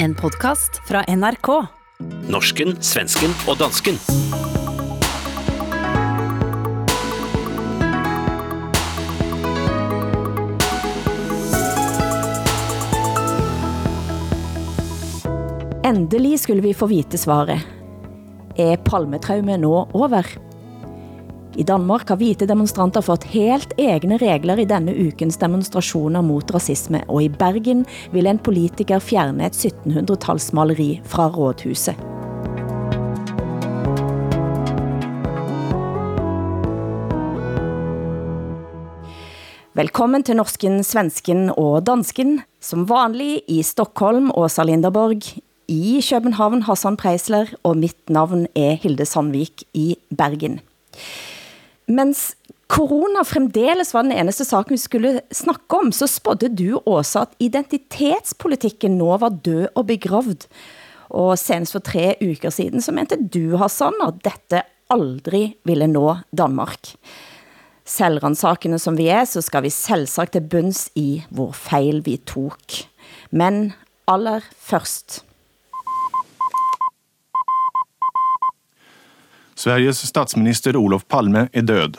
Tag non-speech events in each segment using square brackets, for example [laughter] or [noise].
En podcast fra NRK. Norsken, svensken og dansken. Endelig skulle vi få vite svaret. Er palmetraumet nå over? I Danmark har hvite demonstranter fått helt egne regler i denne ukens demonstrationer mot rasisme, og i Bergen vil en politiker fjerne et 1700-talsmaleri fra rådhuset. Velkommen til Norsken, Svensken og Dansken. Som vanlig i Stockholm, Åsa Linderborg. I København, Hassan Preisler. Og mitt navn er Hilde Sandvik i Bergen. Mens corona fremdeles var den eneste saken vi skulle snakke om, så spådde du også at identitetspolitikken nå var død og begravd. Og senest for tre uker siden så mente du, Hassan, at dette aldrig ville nå Danmark. Selvransakende som vi er, så skal vi selvsagt til bunds i hvor fejl vi tog. Men aller først. Sveriges statsminister Olof Palme är död.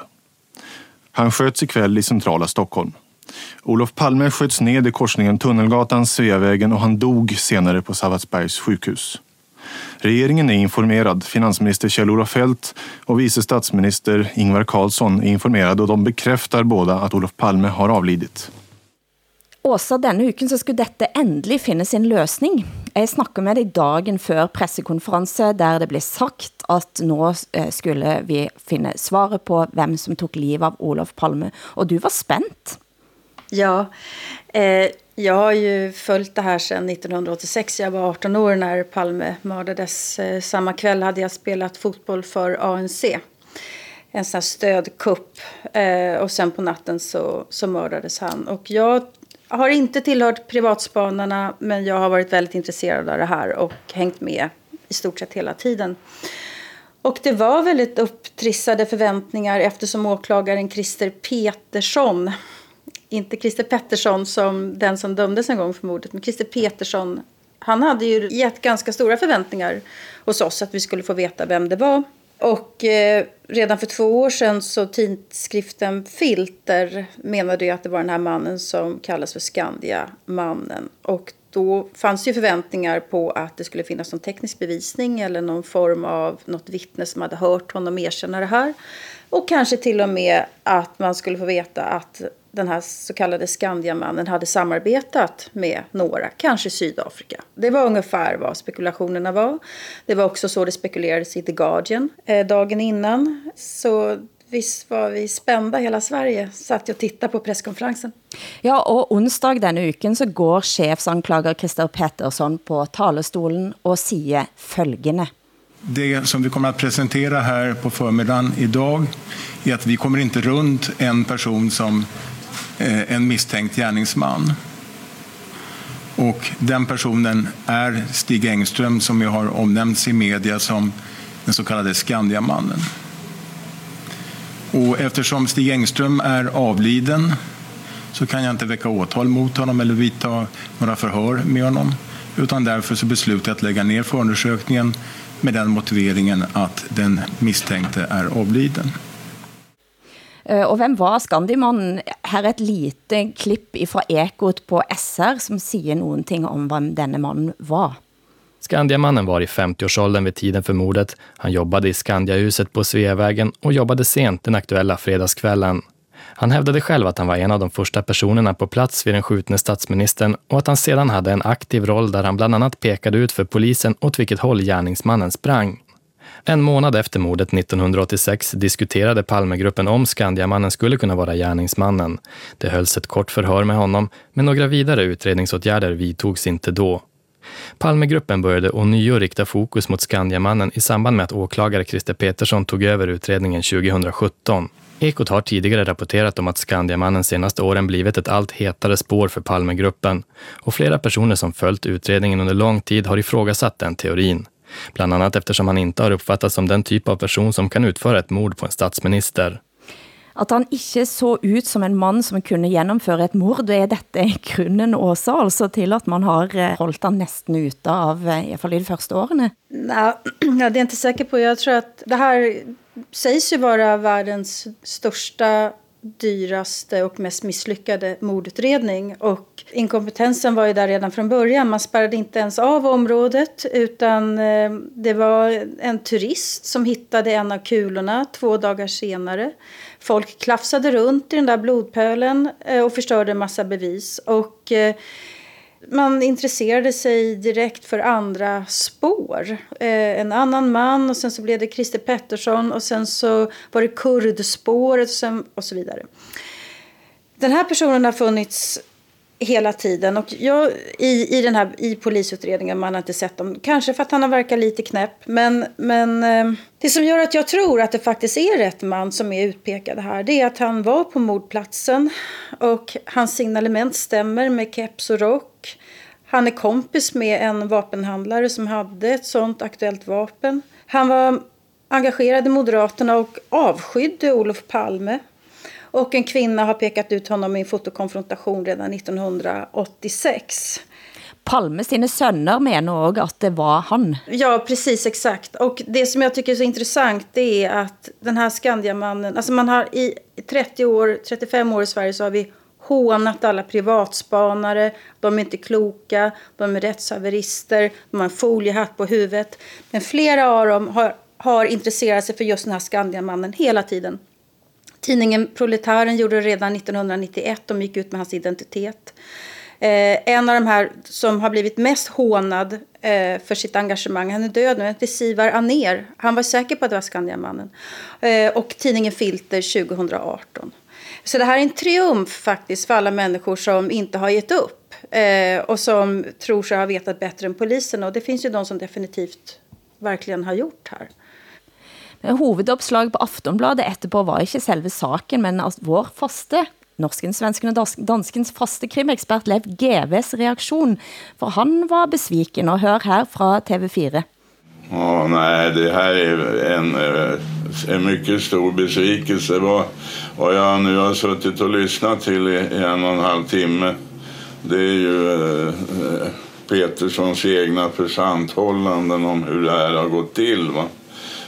Han sköts ikväll i centrala Stockholm. Olof Palme sköts ned i korsningen Tunnelgatan, Sveavägen och han dog senare på Sabbatsbergs sjukhus. Regeringen är informerad. Finansminister Kjell-Olof Feldt och vice statsminister Ingvar Carlsson är informerade och de bekräftar båda att Olof Palme har avlidit. Åsa, denne uken så skulle dette endelig finde sin løsning. Jeg snakker med dig dagen før pressekonference, der det blev sagt, at nu eh, skulle vi finde svaret på, hvem som tog liv av Olof Palme. Og du var spændt. Ja, eh, jag har ju följt det här sedan 1986. Jag var 18 år när Palme mördades. Eh, samma kväll hade jag spelat fotboll för ANC. En sån här stödkupp. Eh, och sen på natten så, så mördades han. Och jag har inte tillhört privatspanarna men jag har varit väldigt intresserad av det här och hängt med i stort sett hela tiden. Och det var väldigt upptrissade förväntningar eftersom åklagaren Christer Petersson, inte Christer Pettersson som den som dömdes en gång för mordet, men Christer Petersson, han hade ju gett ganska stora förväntningar hos oss att vi skulle få veta vem det var. Och eh, redan för två år sedan så tidskriften Filter menade ju att det var den här mannen som kallas för Skandia-mannen. Och då fanns ju förväntningar på att det skulle finnas någon teknisk bevisning eller någon form av något vittne som hade hört honom erkänna det här. Och kanske till och med att man skulle få veta att den här så kallade Skandiamannen hade samarbetat med några, kanske Sydafrika. Det var ungefär vad spekulationerna var. Det var också så det spekulerades i The Guardian eh, dagen innan. Så visst var vi spända hela Sverige, satt jag och tittade på presskonferensen. Ja, og onsdag denne uken så går chefsanklager Christer Pettersson på talestolen og siger følgende. Det som vi kommer att presentera här på förmiddagen idag är att vi kommer inte runt en person som Eh, en misstänkt gärningsman. Och den personen är Stig Engström som ju har omnämnts i media som den så kallade Skandiamannen. Och eftersom Stig Engström är avliden så kan jag inte väcka åtal mot honom eller vidta några förhör med honom. Utan därför så beslutade jag att lägga ner förundersökningen med den motiveringen att den misstänkte är avliden. Eh, og hvem var Skandimannen? Her er et lite klipp fra Ekot på SR, som siger nogen ting om, hvem denne mannen var. Skandiamannen var i 50-årsåldern vid tiden för mordet. Han jobbade i Skandiahuset på Sveavägen och jobbade sent den aktuella fredagskvällen. Han hävdade själv att han var en av de första personerna på plats vid den skjutne statsministern och att han sedan hade en aktiv roll där han bland annat pekade ut för polisen åt vilket håll gärningsmannen sprang. En månad efter mordet 1986 diskuterade Palmegruppen om Skandiamannen skulle kunna vara gärningsmannen. Det hölls ett kort förhör med honom, men några vidare utredningsåtgärder vidtogs inte då. Palmegruppen började ånyo rikta fokus mot Skandiamannen i samband med att åklagare Christer Petersson tog över utredningen 2017. Ekot har tidigare rapporterat om att Skandiamannen senaste åren blivit ett allt hetare spår för Palmegruppen och flera personer som följt utredningen under lång tid har ifrågasatt den teorin. Bland annat eftersom han inte har uppfattats som den typ av person som kan utföra ett mord på en statsminister. At han ikke så ut som en mand, som kunne gennemføre et mord, er dette grunden også altså til, at man har eh, holdt han næsten ute av, eh, i hvert fall i de første årene? Nej, det är jag inte säker på. Jag tror att det här sägs ju vara världens största dyraste och mest misslyckade mordutredning. Och inkompetensen var ju där redan från början. Man spärrade inte ens av området utan eh, det var en turist som hittade en av kulorna två dagar senare. Folk klafsade runt i den där blodpölen eh, och förstörde en massa bevis. Och eh, man intresserade sig direkt för andra spår. Eh, en annan man och sen så blev det Christer Pettersson och sen så var det kurdspåret och, sen, och så vidare. Den här personen har funnits hela tiden. Och jag, i, i, den här, I polisutredningen man har inte sett dem. Kanske för att han har verkat lite knäpp. Men, men eh, det som gör att jag tror att det faktiskt är rätt man som är utpekad här. Det är att han var på mordplatsen. Och hans signalement stämmer med keps och rock. Han är kompis med en vapenhandlare som hade ett sånt aktuellt vapen. Han var engagerad i Moderaterna och avskydde Olof Palme. Och en kvinna har pekat ut honom i en fotokonfrontation redan 1986. Palme sine sønner mener også at det var han. Ja, precis exakt. Och det som jag tycker är så intressant det är att den här Skandiamannen, alltså man har i 30 år, 35 år i Sverige så har vi hånat alla privatspanare. De är inte kloka, de är rättshaverister, de har en foliehatt på huvudet. Men flera av dem har, har intresserat sig för just den här Skandiamannen hela tiden. Tidningen Proletären gjorde det redan 1991. De gick ut med hans identitet. Eh, en av de här som har blivit mest hånad eh, för sitt engagemang, han är död nu, heter Sivar Aner. Han var säker på att det var Skandiamannen. Eh, och tidningen Filter 2018. Så det här är en triumf faktiskt för alla människor som inte har gett upp. Eh, och som tror sig ha vetat bättre än polisen. Och det finns ju de som definitivt verkligen har gjort här. Hovedoppslag på Aftonbladet etterpå var ikke selve saken, men altså vår faste norsken, svensken og danskens faste krimekspert Lev GVs reaktion, for han var besviken, og hør her fra TV4. Ja, nej, det här är en, eh, en mycket stor besvikelse. Vad, vad jag nu har suttit och lyssnat till i en och en halv timme det är ju eh, Peterssons egna försanthållanden om hur det här har gått till. Va?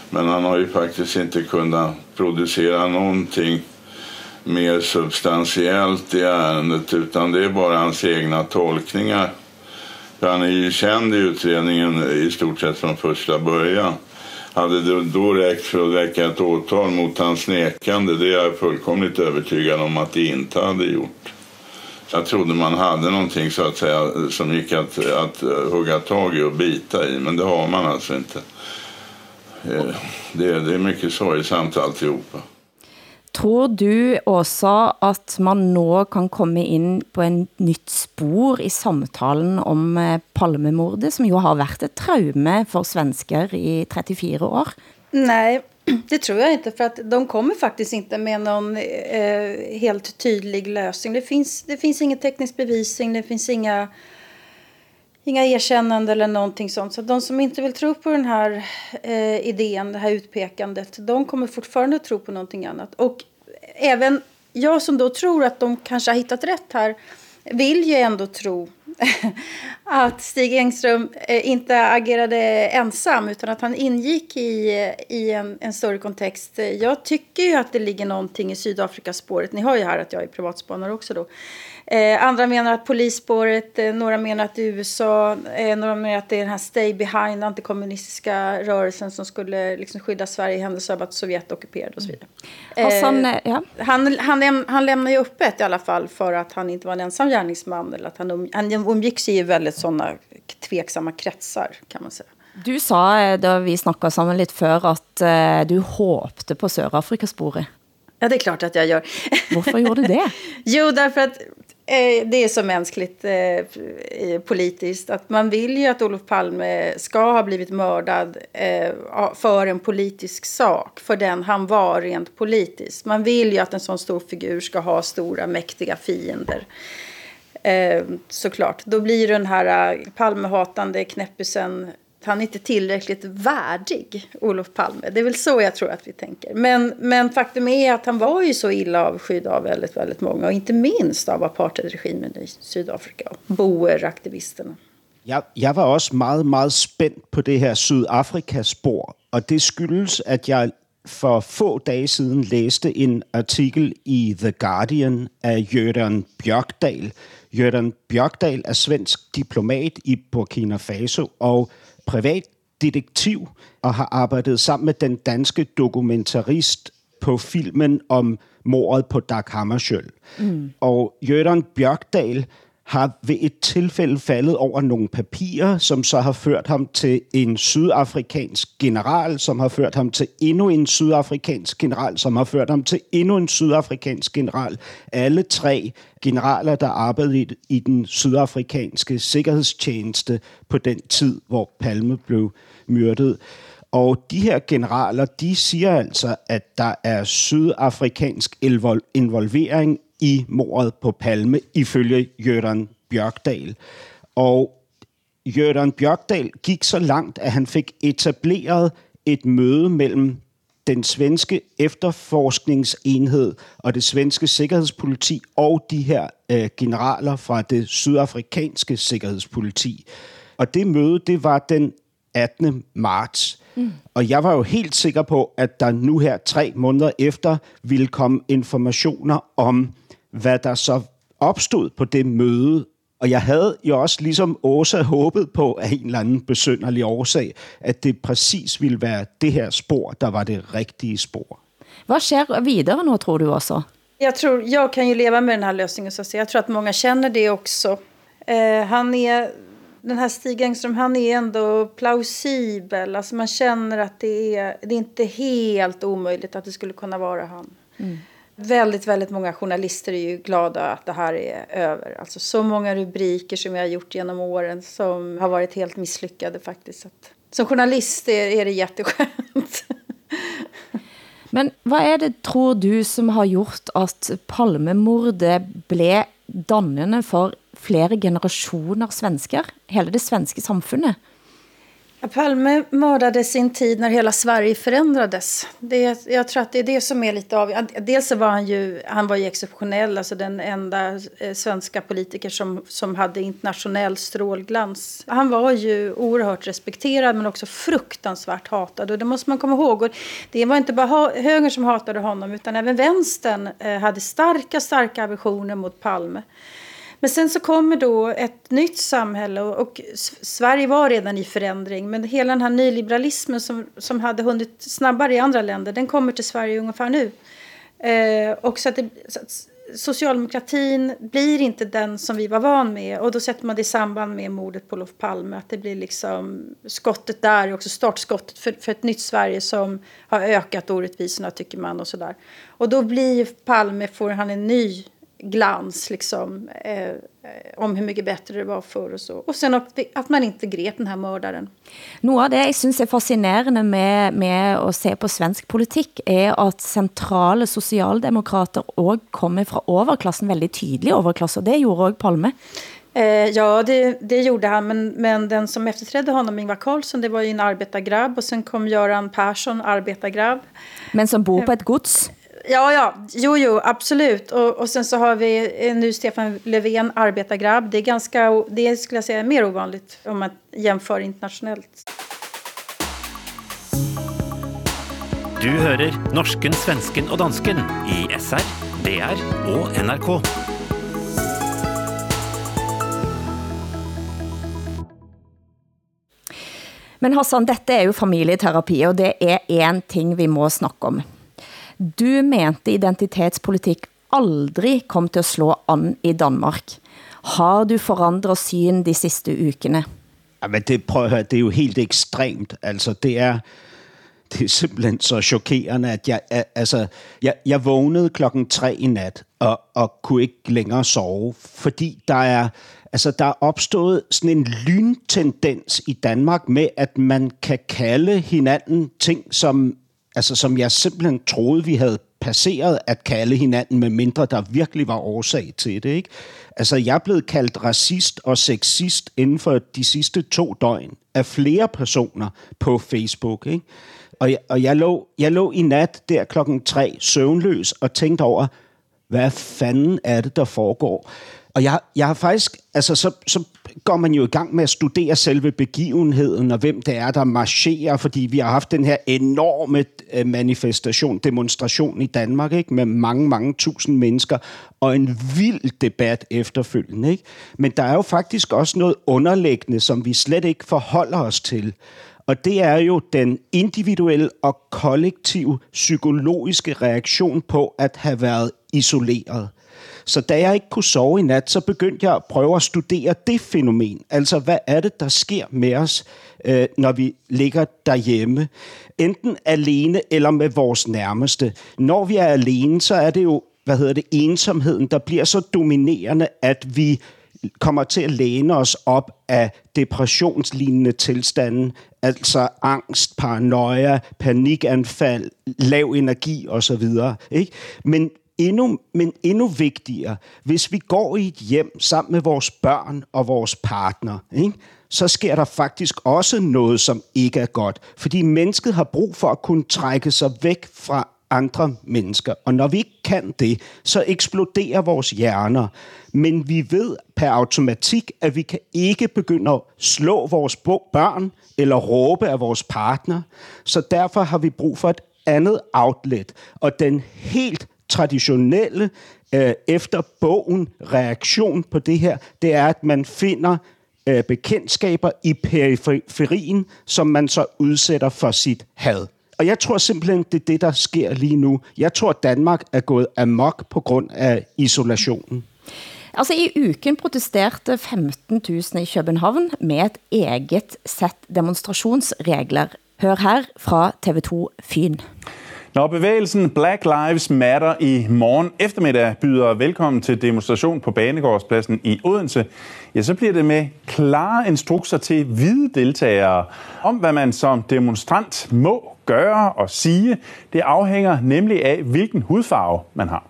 Men han har ju faktiskt inte kunnat producera någonting mer substantiellt i ärendet utan det är bara hans egna tolkningar. För han är ju känd i utredningen i stort sett från första början. Hade det då räckt för att väcka ett åtal mot hans nekande, det är jag fullkomligt övertygad om att det inte hade gjort. Jag trodde man hade någonting så att säga som gick att, att hugga tag i och bita i, men det har man alltså inte. Eh, det, det är mycket sorgsamt alltihopa. Tror du også, at man nå kan komme ind på en nytt spor i samtalen om eh, Palmemordet, som jo har været et traume for svensker i 34 år? Nej, det tror jag inte. För att de kommer faktiskt inte med någon eh, helt tydlig lösning. Det finns, det finns ingen teknisk bevisning, det finns inga, inga erkännande eller någonting sånt. Så de som inte vill tro på den här eh, idén, det här utpekandet, de kommer fortfarande tro på någonting annat. Och även jag som då tror att de kanske har hittat rätt här vill ju ändå tro [laughs] att Stig Engström eh, inte agerade ensam utan att han ingick i, i en, en större kontext. Jag tycker ju att det ligger någonting i Sydafrikaspåret. Ni hör ju här att jag är privatspanare också då. Eh, andra menar att polisspåret, eh, några menar att det är USA, eh, några menar att det är den här Stay Behind, antikommunistiska rörelsen som skulle liksom skydda Sverige i händelse av att Sovjet ockuperade och så vidare. Hassan, eh, ja. han, han, han lämnar ju öppet i alla fall för att han inte var en ensam gärningsman. Eller att han, um, han umgicks i väldigt sådana tveksamma kretsar kan man säga. Du sa, eh, da vi snakkede sammen lidt før, at uh, du håbte på Sydafrikasporet. Ja, det är klart att jag gör. Varför gjorde du det? [laughs] jo, därför att eh, Eh, det är så mänskligt eh, politiskt. Att man vill ju att Olof Palme ska ha blivit mördad eh, för en politisk sak. För den han var rent politiskt. Man vill ju att en sån stor figur ska ha stora mäktiga fiender. Eh, såklart. Då blir den här eh, Palmehatande knäppisen han är inte tillräckligt värdig, Olof Palme. Det är väl så jag tror att vi tänker. Men, men faktum är att han var ju så illa avskydd av väldigt, väldigt många. Och inte minst av apartheidregimen i Sydafrika. och boeraktivisterna. Jeg, jeg var også meget, meget spændt på det her Sydafrika-spor, og det skyldes, at jeg for få dage siden læste en artikel i The Guardian af Jørgen Bjørkdal. Jørgen Bjørkdal er svensk diplomat i Burkina Faso og privatdetektiv og har arbejdet sammen med den danske dokumentarist på filmen om mordet på Dag Hammarskjöld. Mm. Og Jørgen Bjørkdal har ved et tilfælde faldet over nogle papirer, som så har ført ham til en sydafrikansk general, som har ført ham til endnu en sydafrikansk general, som har ført ham til endnu en sydafrikansk general. Alle tre generaler, der arbejdede i den sydafrikanske sikkerhedstjeneste på den tid, hvor Palme blev myrdet. Og de her generaler, de siger altså, at der er sydafrikansk involvering i mordet på Palme, ifølge Jørgen Bjørkdal. Og Jørgen Bjørkdal gik så langt, at han fik etableret et møde mellem den svenske efterforskningsenhed og det svenske sikkerhedspoliti og de her øh, generaler fra det sydafrikanske sikkerhedspoliti. Og det møde, det var den 18. marts. Mm. Og jeg var jo helt sikker på, at der nu her tre måneder efter ville komme informationer om hvad der så opstod på det møde. Og jeg havde jo også ligesom Åsa håbet på af en eller anden besynderlig årsag, at det præcis ville være det her spor, der var det rigtige spor. Vad sker vidare nu tror du också? Jag tror, jag kan ju leva med den här lösningen så att Jag tror att många känner det också. Eh, han är, den här Stig Engström, han är ändå plausibel. Alltså man känner att det är, det är inte helt omöjligt att det skulle kunna vara han. Mm väldigt, väldigt många journalister är ju glada att det här är över. Alltså så många rubriker som jag har gjort genom åren som har varit helt misslyckade faktiskt. Att, som journalist är, är det jätteskönt. [laughs] Men vad är det, tror du, som har gjort att Palmemordet blev dannende för flera generationer svenskar, hela det svenska samfundet? Palme mördade sin tid när hela Sverige förändrades. Det, jag tror att det är det som är lite av... Dels så var han ju, han var ju exceptionell, alltså den enda eh, svenska politiker som, som hade internationell strålglans. Han var ju oerhört respekterad men också fruktansvärt hatad och det måste man komma ihåg. Och det var inte bara höger som hatade honom utan även vänstern eh, hade starka, starka aversioner mot Palme. Men sen så kommer då ett nytt samhälle och, och, Sverige var redan i förändring men hela den här nyliberalismen som, som hade hunnit snabbare i andra länder den kommer till Sverige ungefär nu. Eh, och så att, det, så att socialdemokratin blir inte den som vi var van med och då sätter man det i samband med mordet på Olof Palme att det blir liksom skottet där också startskottet för, för ett nytt Sverige som har ökat orättvisorna tycker man och sådär. Och då blir Palme, får han en ny glans liksom, eh, om hur mycket bättre det var förr och så. Och sen att, att man inte grep den här mördaren. Något av det jag synes är fascinerande med, med att se på svensk politik är att centrala socialdemokrater också kommer från överklassen, väldigt tydlig överklass, och det gjorde också Palme. Eh, ja, det, det gjorde han, men, men den som efterträdde honom, Ingvar Carlsson, det var ju en arbetargrabb och sen kom Göran Persson, arbetargrabb. Men som bor på ett gods? Ja, ja, jo, jo, absolut. Och, och sen så har vi nu Stefan Löfven, arbetargrabb. Det är ganska, det skulle jag säga mer ovanligt om man jämför internationellt. Du hører norsken, svensken og dansken i SR, DR og NRK. Men Hassan, dette er jo familieterapi, og det er en ting vi må snakke om. Du mente identitetspolitik aldrig kom til at slå an i Danmark. Har du forandret syn de sidste ukene? Ja, men det, prøv at høre, det er jo helt ekstremt. Altså, det er, det er simpelthen så chokerende, at jeg, altså, jeg, jeg vågnede klokken tre i nat, og, og kunne ikke længere sove, fordi der er, altså, der er opstået sådan en lyntendens i Danmark med, at man kan kalde hinanden ting, som altså som jeg simpelthen troede, vi havde passeret at kalde hinanden, med mindre der virkelig var årsag til det. Ikke? Altså, jeg er blevet kaldt racist og sexist inden for de sidste to døgn af flere personer på Facebook. Ikke? Og, jeg, og jeg, lå, jeg lå i nat der klokken tre søvnløs og tænkte over, hvad fanden er det, der foregår? Og jeg, jeg har faktisk, altså så, så går man jo i gang med at studere selve begivenheden, og hvem det er, der marcherer, fordi vi har haft den her enorme øh, manifestation, demonstration i Danmark, ikke? med mange, mange tusind mennesker, og en vild debat efterfølgende. Ikke? Men der er jo faktisk også noget underliggende, som vi slet ikke forholder os til. Og det er jo den individuelle og kollektive psykologiske reaktion på at have været isoleret. Så da jeg ikke kunne sove i nat, så begyndte jeg at prøve at studere det fænomen. Altså, hvad er det, der sker med os, øh, når vi ligger derhjemme? Enten alene eller med vores nærmeste. Når vi er alene, så er det jo, hvad hedder det, ensomheden, der bliver så dominerende, at vi kommer til at læne os op af depressionslignende tilstanden, altså angst, paranoia, panikanfald, lav energi osv. Ikke? Men endnu, men endnu vigtigere, hvis vi går i et hjem sammen med vores børn og vores partner, ikke? så sker der faktisk også noget, som ikke er godt. Fordi mennesket har brug for at kunne trække sig væk fra andre mennesker. Og når vi ikke kan det, så eksploderer vores hjerner. Men vi ved per automatik, at vi kan ikke begynde at slå vores børn eller råbe af vores partner. Så derfor har vi brug for et andet outlet. Og den helt traditionelle øh, efter bogen reaktion på det her, det er, at man finder øh, bekendtskaber i periferien, som man så udsætter for sit had. Og jeg tror simpelthen, det er det, der sker lige nu. Jeg tror, Danmark er gået amok på grund af isolationen. Altså i uken protesterte 15.000 i København med et eget sæt demonstrationsregler. Hør her fra TV2 Fyn. Når bevægelsen Black Lives Matter i morgen eftermiddag byder velkommen til demonstration på Banegårdspladsen i Odense, ja, så bliver det med klare instrukser til hvide deltagere om, hvad man som demonstrant må gøre og sige. Det afhænger nemlig af, hvilken hudfarve man har.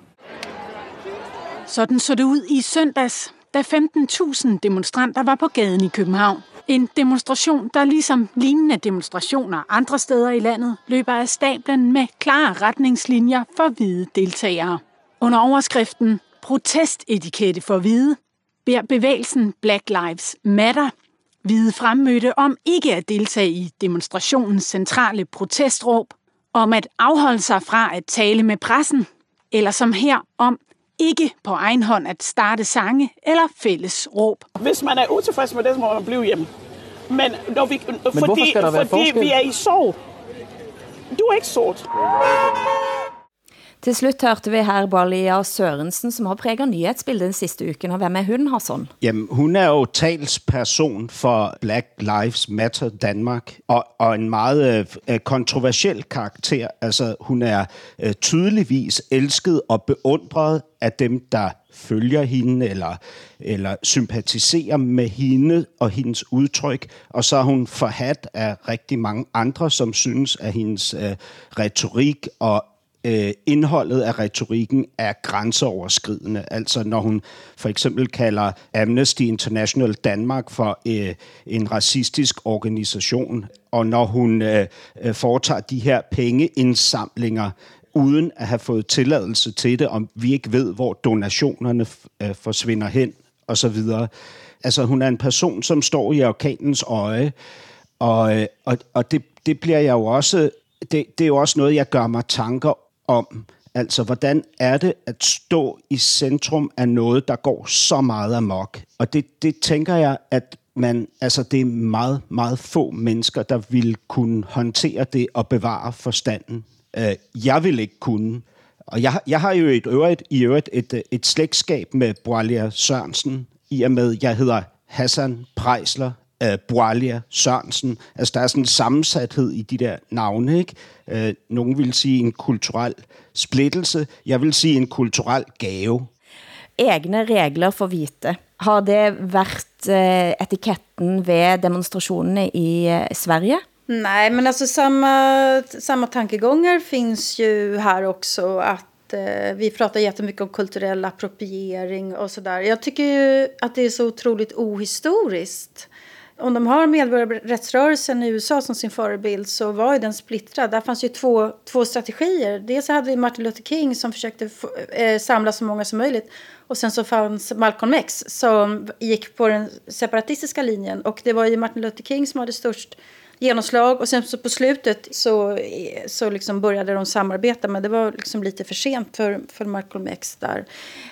Sådan så det ud i søndags, da 15.000 demonstranter var på gaden i København. En demonstration, der ligesom lignende demonstrationer andre steder i landet, løber af stablen med klare retningslinjer for hvide deltagere. Under overskriften Protestetikette for hvide beder bevægelsen Black Lives Matter hvide fremmødte om ikke at deltage i demonstrationens centrale protestråb, om at afholde sig fra at tale med pressen, eller som her om ikke på egen hånd at starte sange eller fælles råb. Hvis man er utilfreds med det, så må man blive hjemme. Men, når vi, Men fordi, skal der være fordi forskel? vi er i sorg. Du er ikke sort. Til slut hørte vi her Balia Sørensen, som har præget nyhedsbilledet den sidste uken. Og hvem er hun, Hassan? Jamen, hun er jo talsperson for Black Lives Matter Danmark, og, og en meget øh, kontroversiel karakter. Altså, hun er øh, tydeligvis elsket og beundret af dem, der følger hende eller, eller sympatiserer med hende og hendes udtryk, og så er hun forhat af rigtig mange andre, som synes, at hendes øh, retorik og øh, indholdet af retorikken er grænseoverskridende. Altså når hun for eksempel kalder Amnesty International Danmark for øh, en racistisk organisation, og når hun øh, øh, foretager de her pengeindsamlinger uden at have fået tilladelse til det, om vi ikke ved, hvor donationerne øh, forsvinder hen, og så videre. Altså, hun er en person, som står i orkanens øje, og, øh, og, og det, det bliver jeg jo også, det, det er jo også noget, jeg gør mig tanker om. Altså, hvordan er det at stå i centrum af noget, der går så meget amok? Og det, det tænker jeg, at man, altså det er meget, meget få mennesker, der vil kunne håndtere det og bevare forstanden. Øh, jeg vil ikke kunne. Og jeg, jeg har jo et øvrigt, i øvrigt et, et slægtskab med Boalia Sørensen, i og med, jeg hedder Hassan Prejsler uh, Boalia Sørensen. Altså, der er sådan en sammensathed i de der navne, ikke? Uh, nogen vil sige en kulturel splittelse. Jeg vil sige en kulturel gave. Egne regler for hvite. Har det været uh, etiketten ved demonstrationerne i uh, Sverige? Nej, men alltså samma, samma tankegångar finns ju här också. Att eh, vi pratar jättemycket om kulturell appropriering och sådär. Jag tycker ju att det är så otroligt ohistoriskt om de har medborgarrättsrörelsen i USA som sin förebild så var ju den splittrad. Där fanns ju två, två strategier. Dels hade vi Martin Luther King som försökte få, eh, samla så många som möjligt. Och sen så fanns Malcolm X som gick på den separatistiska linjen. Och det var ju Martin Luther King som hade störst genomslag. Och sen så på slutet så, så liksom började de samarbeta. Men det var liksom lite för sent för, för Malcolm X där.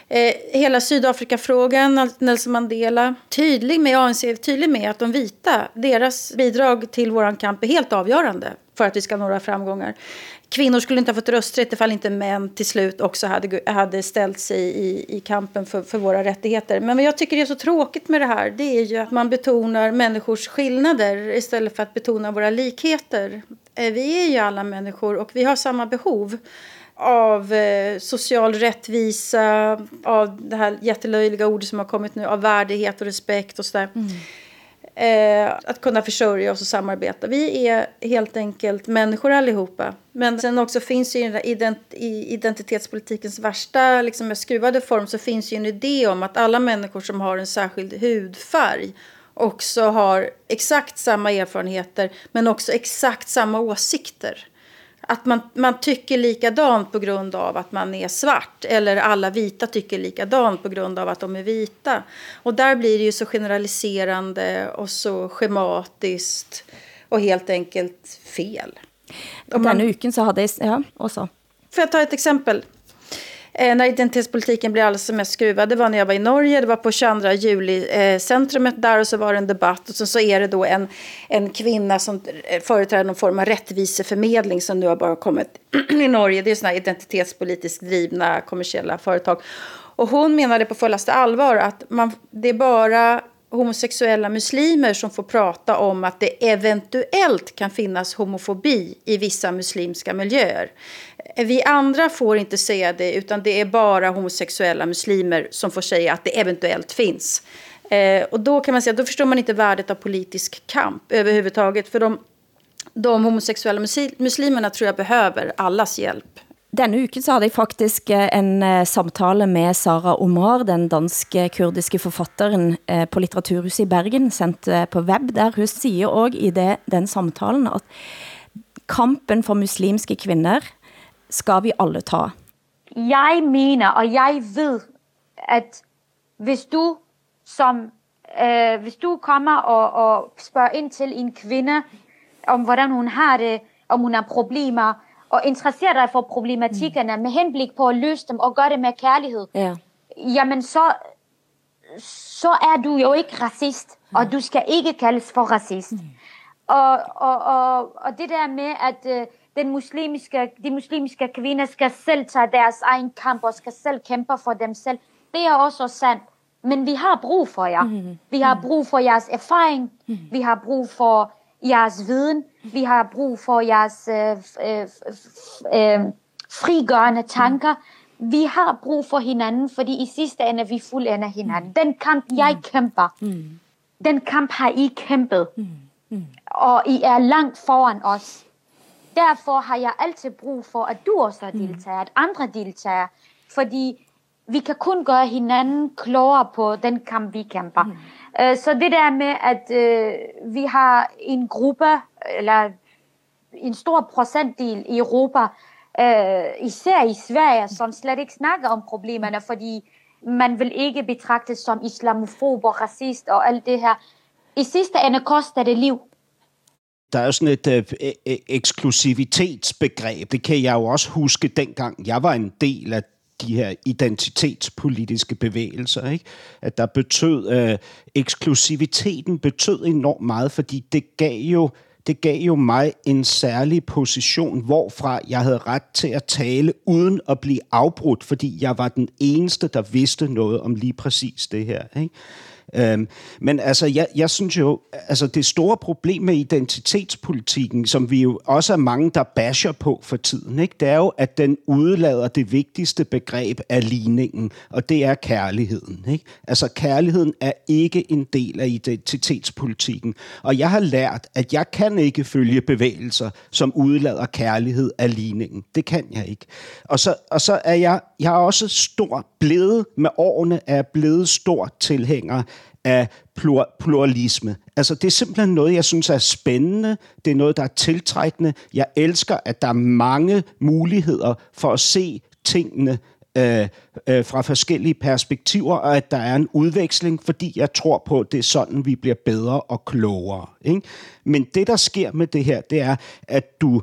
Eh, hela Sydafrikafrågan, Nelson Mandela. Tydlig med ANC, tydlig med att de vita, deras bidrag till våran kamp är helt avgörande för att vi ska nå några framgångar. Kvinnor skulle inte ha fått rösträtt ifall inte män till slut också hade, hade ställt sig i, i kampen för, för våra rättigheter. Men vad jag tycker är så tråkigt med det här det är ju att man betonar människors skillnader istället för att betona våra likheter. Eh, vi är ju alla människor och vi har samma behov av eh, social rättvisa, av det här jättelöjliga ordet som har kommit nu, av värdighet och respekt och sådär. Mm. Eh, att kunna försörja oss och samarbeta. Vi är helt enkelt människor allihopa. Men sen också finns ju i, ident i identitetspolitikens värsta liksom, skruvade form så finns ju en idé om att alla människor som har en särskild hudfärg också har exakt samma erfarenheter men också exakt samma åsikter att man, man tycker likadant på grund av att man är svart. Eller alla vita tycker likadant på grund av att de är vita. Och där blir det ju så generaliserande och så schematiskt och helt enkelt fel. Om man... Den uken så hade jag... Ja, och så. Får jag ta ett exempel? Eh, när identitetspolitiken blev alldeles som mest skruvad. Det var när jag var i Norge, det var på 22 juli-centrumet eh, där och så var det en debatt. Och så, så är det då en, en kvinna som eh, företräder någon form av rättviseförmedling som nu har bara kommit [clears throat] i Norge. Det är sådana identitetspolitiskt drivna kommersiella företag. Och hon menade på fullaste allvar att man, det är bara homosexuella muslimer som får prata om att det eventuellt kan finnas homofobi i vissa muslimska miljöer. Eh, vi andra får inte säga det, utan det är bara homosexuella muslimer som får säga att det eventuellt finns. Eh, och då kan man säga, då förstår man inte värdet av politisk kamp överhuvudtaget. För de, de homosexuella muslimerna tror jag behöver allas hjälp. Denne uken så havde jeg faktisk eh, en eh, samtale med Sara Omar, den danske kurdiske forfatteren på Litteraturhuset i Bergen, sendt på web, der hun siger også i det, den samtalen, at kampen for muslimske kvinder skal vi alle ta. Jeg mener, og jeg ved, at hvis du som øh, hvis du kommer og, og spørger ind til en kvinde, om hvordan hun har det, om hun har problemer, og interesserer dig for problematikkerne mm. med henblik på at løse dem og gøre det med kærlighed, ja. jamen så, så er du jo ikke racist, mm. og du skal ikke kaldes for racist. Mm. Og, og, og, og det der med, at øh, den muslimske, de muslimske kvinder skal selv tage deres egen kamp og skal selv kæmpe for dem selv, det er også sandt. Men vi har brug for jer. Mm. Vi har brug for jeres erfaring. Mm. Vi har brug for jeres viden. Vi har brug for jeres øh, øh, øh, frigørende tanker. Vi har brug for hinanden, fordi i sidste ende vi fuldender hinanden. Den kamp, jeg kæmper, den kamp har I kæmpet. Og I er langt foran os. Derfor har jeg altid brug for, at du også er deltager, at andre deltager. Fordi vi kan kun gøre hinanden klogere på den kamp, vi kæmper. Mm. Uh, så det der med, at uh, vi har en gruppe, eller en stor procentdel i Europa, uh, især i Sverige, som slet ikke snakker om problemerne, fordi man vil ikke betragtes som islamofob og racist og alt det her. I sidste ende koster det liv. Der er jo sådan et øh, e-, e-, eksklusivitetsbegreb. Det kan jeg jo også huske dengang jeg var en del af de her identitetspolitiske bevægelser, ikke? At der betød, øh, eksklusiviteten betød enormt meget, fordi det gav jo det gav jo mig en særlig position, hvorfra jeg havde ret til at tale uden at blive afbrudt, fordi jeg var den eneste, der vidste noget om lige præcis det her. Ikke? Øhm, men altså, jeg, jeg synes jo, altså det store problem med identitetspolitikken, som vi jo også er mange, der basher på for tiden, ikke? det er jo, at den udlader det vigtigste begreb af ligningen, og det er kærligheden. Ikke? Altså kærligheden er ikke en del af identitetspolitikken, og jeg har lært, at jeg kan ikke følge bevægelser, som udlader kærlighed af ligningen. Det kan jeg ikke. Og så, og så er jeg, jeg er også stor blevet, med årene er blevet stor tilhænger af pluralisme. Altså, det er simpelthen noget, jeg synes er spændende. Det er noget, der er tiltrækkende. Jeg elsker, at der er mange muligheder for at se tingene øh, øh, fra forskellige perspektiver, og at der er en udveksling, fordi jeg tror på, at det er sådan, vi bliver bedre og klogere. Ikke? Men det, der sker med det her, det er, at du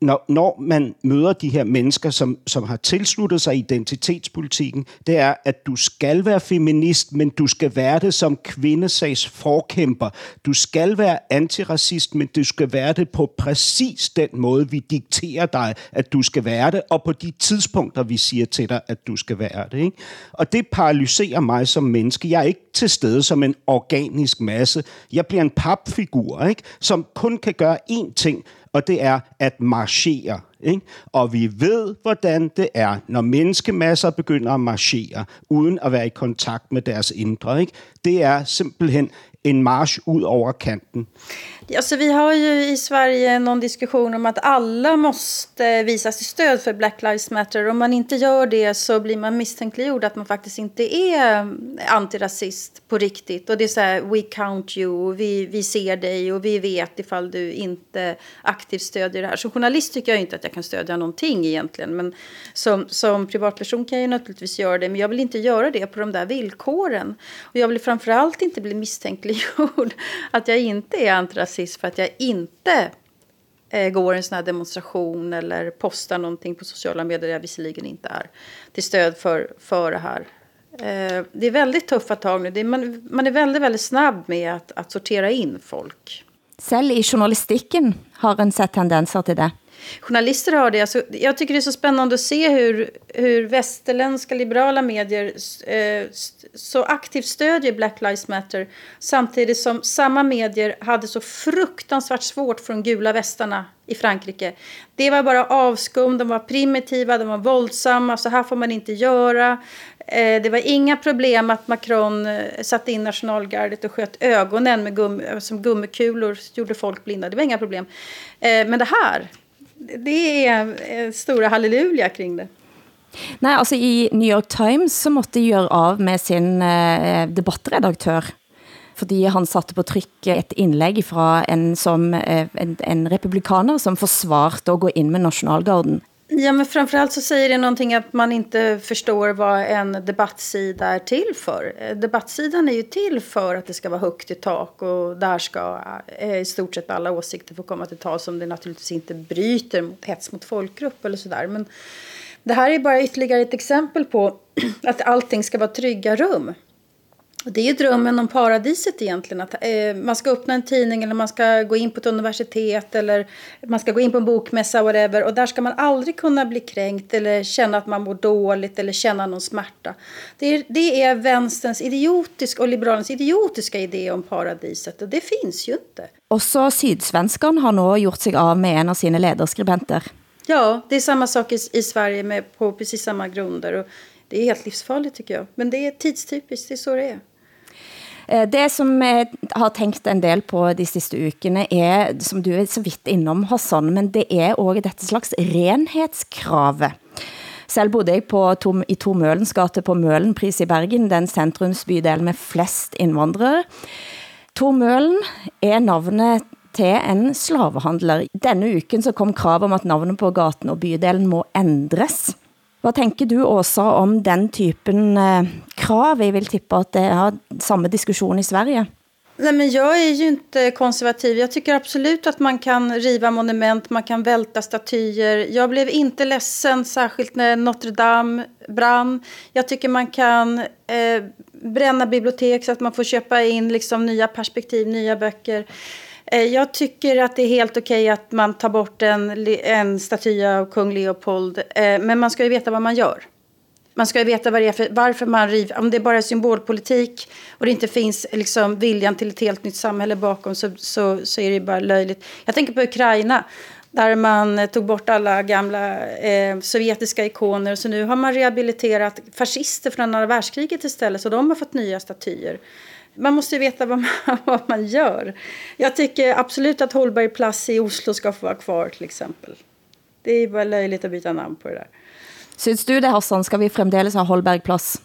når, når man møder de her mennesker, som, som har tilsluttet sig identitetspolitikken, det er, at du skal være feminist, men du skal være det som kvindesags forkæmper. Du skal være antiracist, men du skal være det på præcis den måde, vi dikterer dig, at du skal være det, og på de tidspunkter, vi siger til dig, at du skal være det. Ikke? Og det paralyserer mig som menneske. Jeg er ikke til stede som en organisk masse. Jeg bliver en papfigur, ikke? som kun kan gøre én ting, og det er at marchere. Ikke? Og vi ved, hvordan det er, når menneskemasser begynder at marchere, uden at være i kontakt med deres indre. Ikke? Det er simpelthen en marsch ud over kanten. Alltså, vi har ju i Sverige någon diskussion om att alla måste visa sitt stöd för Black Lives Matter. Om man inte gör det så blir man misstänkliggjord att man faktiskt inte är antirasist på riktigt. Och det är så här, we count you, vi, vi ser dig och vi vet ifall du inte aktivt stödjer det här. Som journalist tycker jag inte att jag kan stödja någonting egentligen. Men som, som privatperson kan jag naturligtvis göra det. Men jag vill inte göra det på de där villkoren. Och jag vill framförallt inte bli misstänkliggjord [laughs] att jag inte är antirasist för att jag inte eh, går en sån här demonstration eller postar någonting på sociala medier jag visserligen inte är till stöd för, för det här. Eh, det är väldigt tuffa tag nu. Det är, man, man är väldigt, väldigt snabb med att, att sortera in folk. Selv i journalistikken har en sett tendenser til det. Journalister har det. Alltså, jag tycker det är så spännande att se hur, hur västerländska liberala medier eh, så aktivt stödjer Black Lives Matter samtidigt som samma medier hade så fruktansvärt svårt för de gula västarna i Frankrike. Det var bara avskum, de var primitiva, de var våldsamma, så här får man inte göra. Eh, det var inga problem att Macron eh, satte in nationalgardet och sköt ögonen med gum, som gummikulor, gjorde folk blinda. Det var inga problem. Eh, men det här, det är eh, store halleluja kring det. Nej, altså i New York Times så måtte de gøre av med sin eh, debattredaktør, fordi han satte på tryk et indlæg fra en, som, eh, en, en republikaner som forsvarte at gå ind med nationalgarden. Ja, men framförallt så säger det någonting att man inte förstår vad en debattsida är till för. Eh, debattsidan är ju till för att det ska vara högt i tak och där ska eh, i stort sett alla åsikter få komma till tal som det naturligtvis inte bryter mot hets mot folkgrupp eller sådär. Men det här är bara ytterligare ett exempel på [clears throat] att allting ska vara trygga rum. Och det är ju drömmen om paradiset egentligen. Att eh, man ska öppna en tidning eller man ska gå in på ett universitet eller man ska gå in på en bokmässa whatever. Och där ska man aldrig kunna bli kränkt eller känna att man mår dåligt eller känna någon smärta. Det är, det är vänsterns idiotiska och liberalens idiotiska idé om paradiset. Och det finns ju inte. Och så Sydsvenskan har nu gjort sig av med en av sina ledarskribenter. Ja, det är samma sak i, i Sverige med, på precis samma grunder. Och det är helt livsfarligt tycker jag. Men det är tidstypiskt, det är så det är. Eh, det som jeg har tænkt en del på de sidste ukene er, som du er så vidt innom Hassan, men det er også dette slags renhedskrave. Selv bodde jeg på Tom, i Tor Mølens gate på Mølenpris i Bergen, den centrumsbydel med flest indvandrere. Tor Mølen er navnet til en slavehandler. Denne uken så kom krav om at navnet på gaten og bydelen må ændres. Vad tänker du också om den typen eh, krav? Vi vill tippa att det eh, har samma diskussion i Sverige. Nej, men jag är ju inte konservativ. Jag tycker absolut att man kan riva monument, man kan välta statyer. Jag blev inte ledsen, särskilt när Notre Dame brann. Jag tycker man kan eh, bränna bibliotek så att man får köpa in liksom, nya perspektiv, nya böcker. Eh, jag tycker att det är helt okej okay att man tar bort en, en staty av kung Leopold. Eh, men man ska ju veta vad man gör. Man ska ju veta vad det är för, varför man river. Om det bara är symbolpolitik och det inte finns liksom viljan till ett helt nytt samhälle bakom så, så, så är det bara löjligt. Jag tänker på Ukraina där man tog bort alla gamla eh, sovjetiska ikoner. Så nu har man rehabiliterat fascister från andra världskriget istället. Så de har fått nya statyer. Man måste ju veta vad man, [laughs] vad man gör. Jag tycker absolut att Holberg Plass i Oslo ska få vara kvar till exempel. Det är bara löjligt att byta namn på det där. Synes du det, Hassan? Skal vi fremdeles ha Holberg Plads?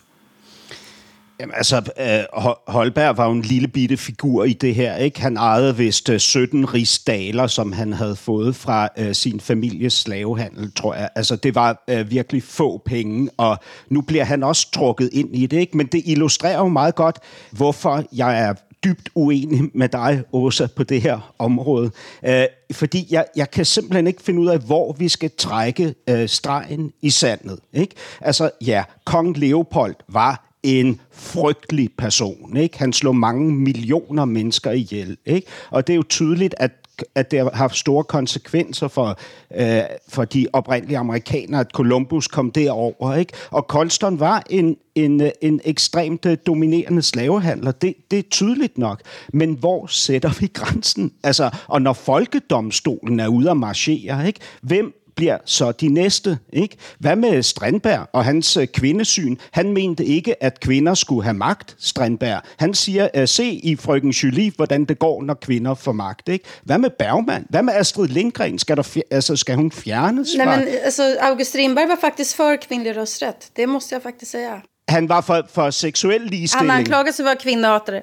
Jamen, altså, øh, Holberg var jo en lille bitte figur i det her, ikke? Han ejede vist øh, 17 rigsdaler, som han havde fået fra øh, sin families slavehandel, tror jeg. Altså, det var øh, virkelig få penge, og nu bliver han også trukket ind i det, ikke? Men det illustrerer jo meget godt, hvorfor jeg er dybt uenig med dig, Åsa, på det her område. Øh, fordi jeg, jeg kan simpelthen ikke finde ud af, hvor vi skal trække øh, stregen i sandet. Ikke? Altså, ja, kong Leopold var en frygtelig person. Ikke? Han slog mange millioner mennesker ihjel. Ikke? Og det er jo tydeligt, at at det har haft store konsekvenser for, øh, for de oprindelige amerikanere, at Columbus kom derover. Ikke? Og Colston var en, en, en ekstremt øh, dominerende slavehandler. Det, det er tydeligt nok. Men hvor sætter vi grænsen? Altså, og når folkedomstolen er ude at marchere, ikke? hvem bliver så de næste. Ikke? Hvad med Strandberg og hans øh, kvindesyn? Han mente ikke, at kvinder skulle have magt, Strandberg. Han siger, uh, se i frøken Julie, hvordan det går, når kvinder får magt. Ikke? Hvad med Bergman? Hvad med Astrid Lindgren? Skal, der, altså, skal hun fjernes? Nej, men, altså, August Strindberg var faktisk for kvindelig rösträtt. Det måste jag faktiskt säga. Han var for, for seksuel ligestilling. Han anklagede sig for kvindehatare.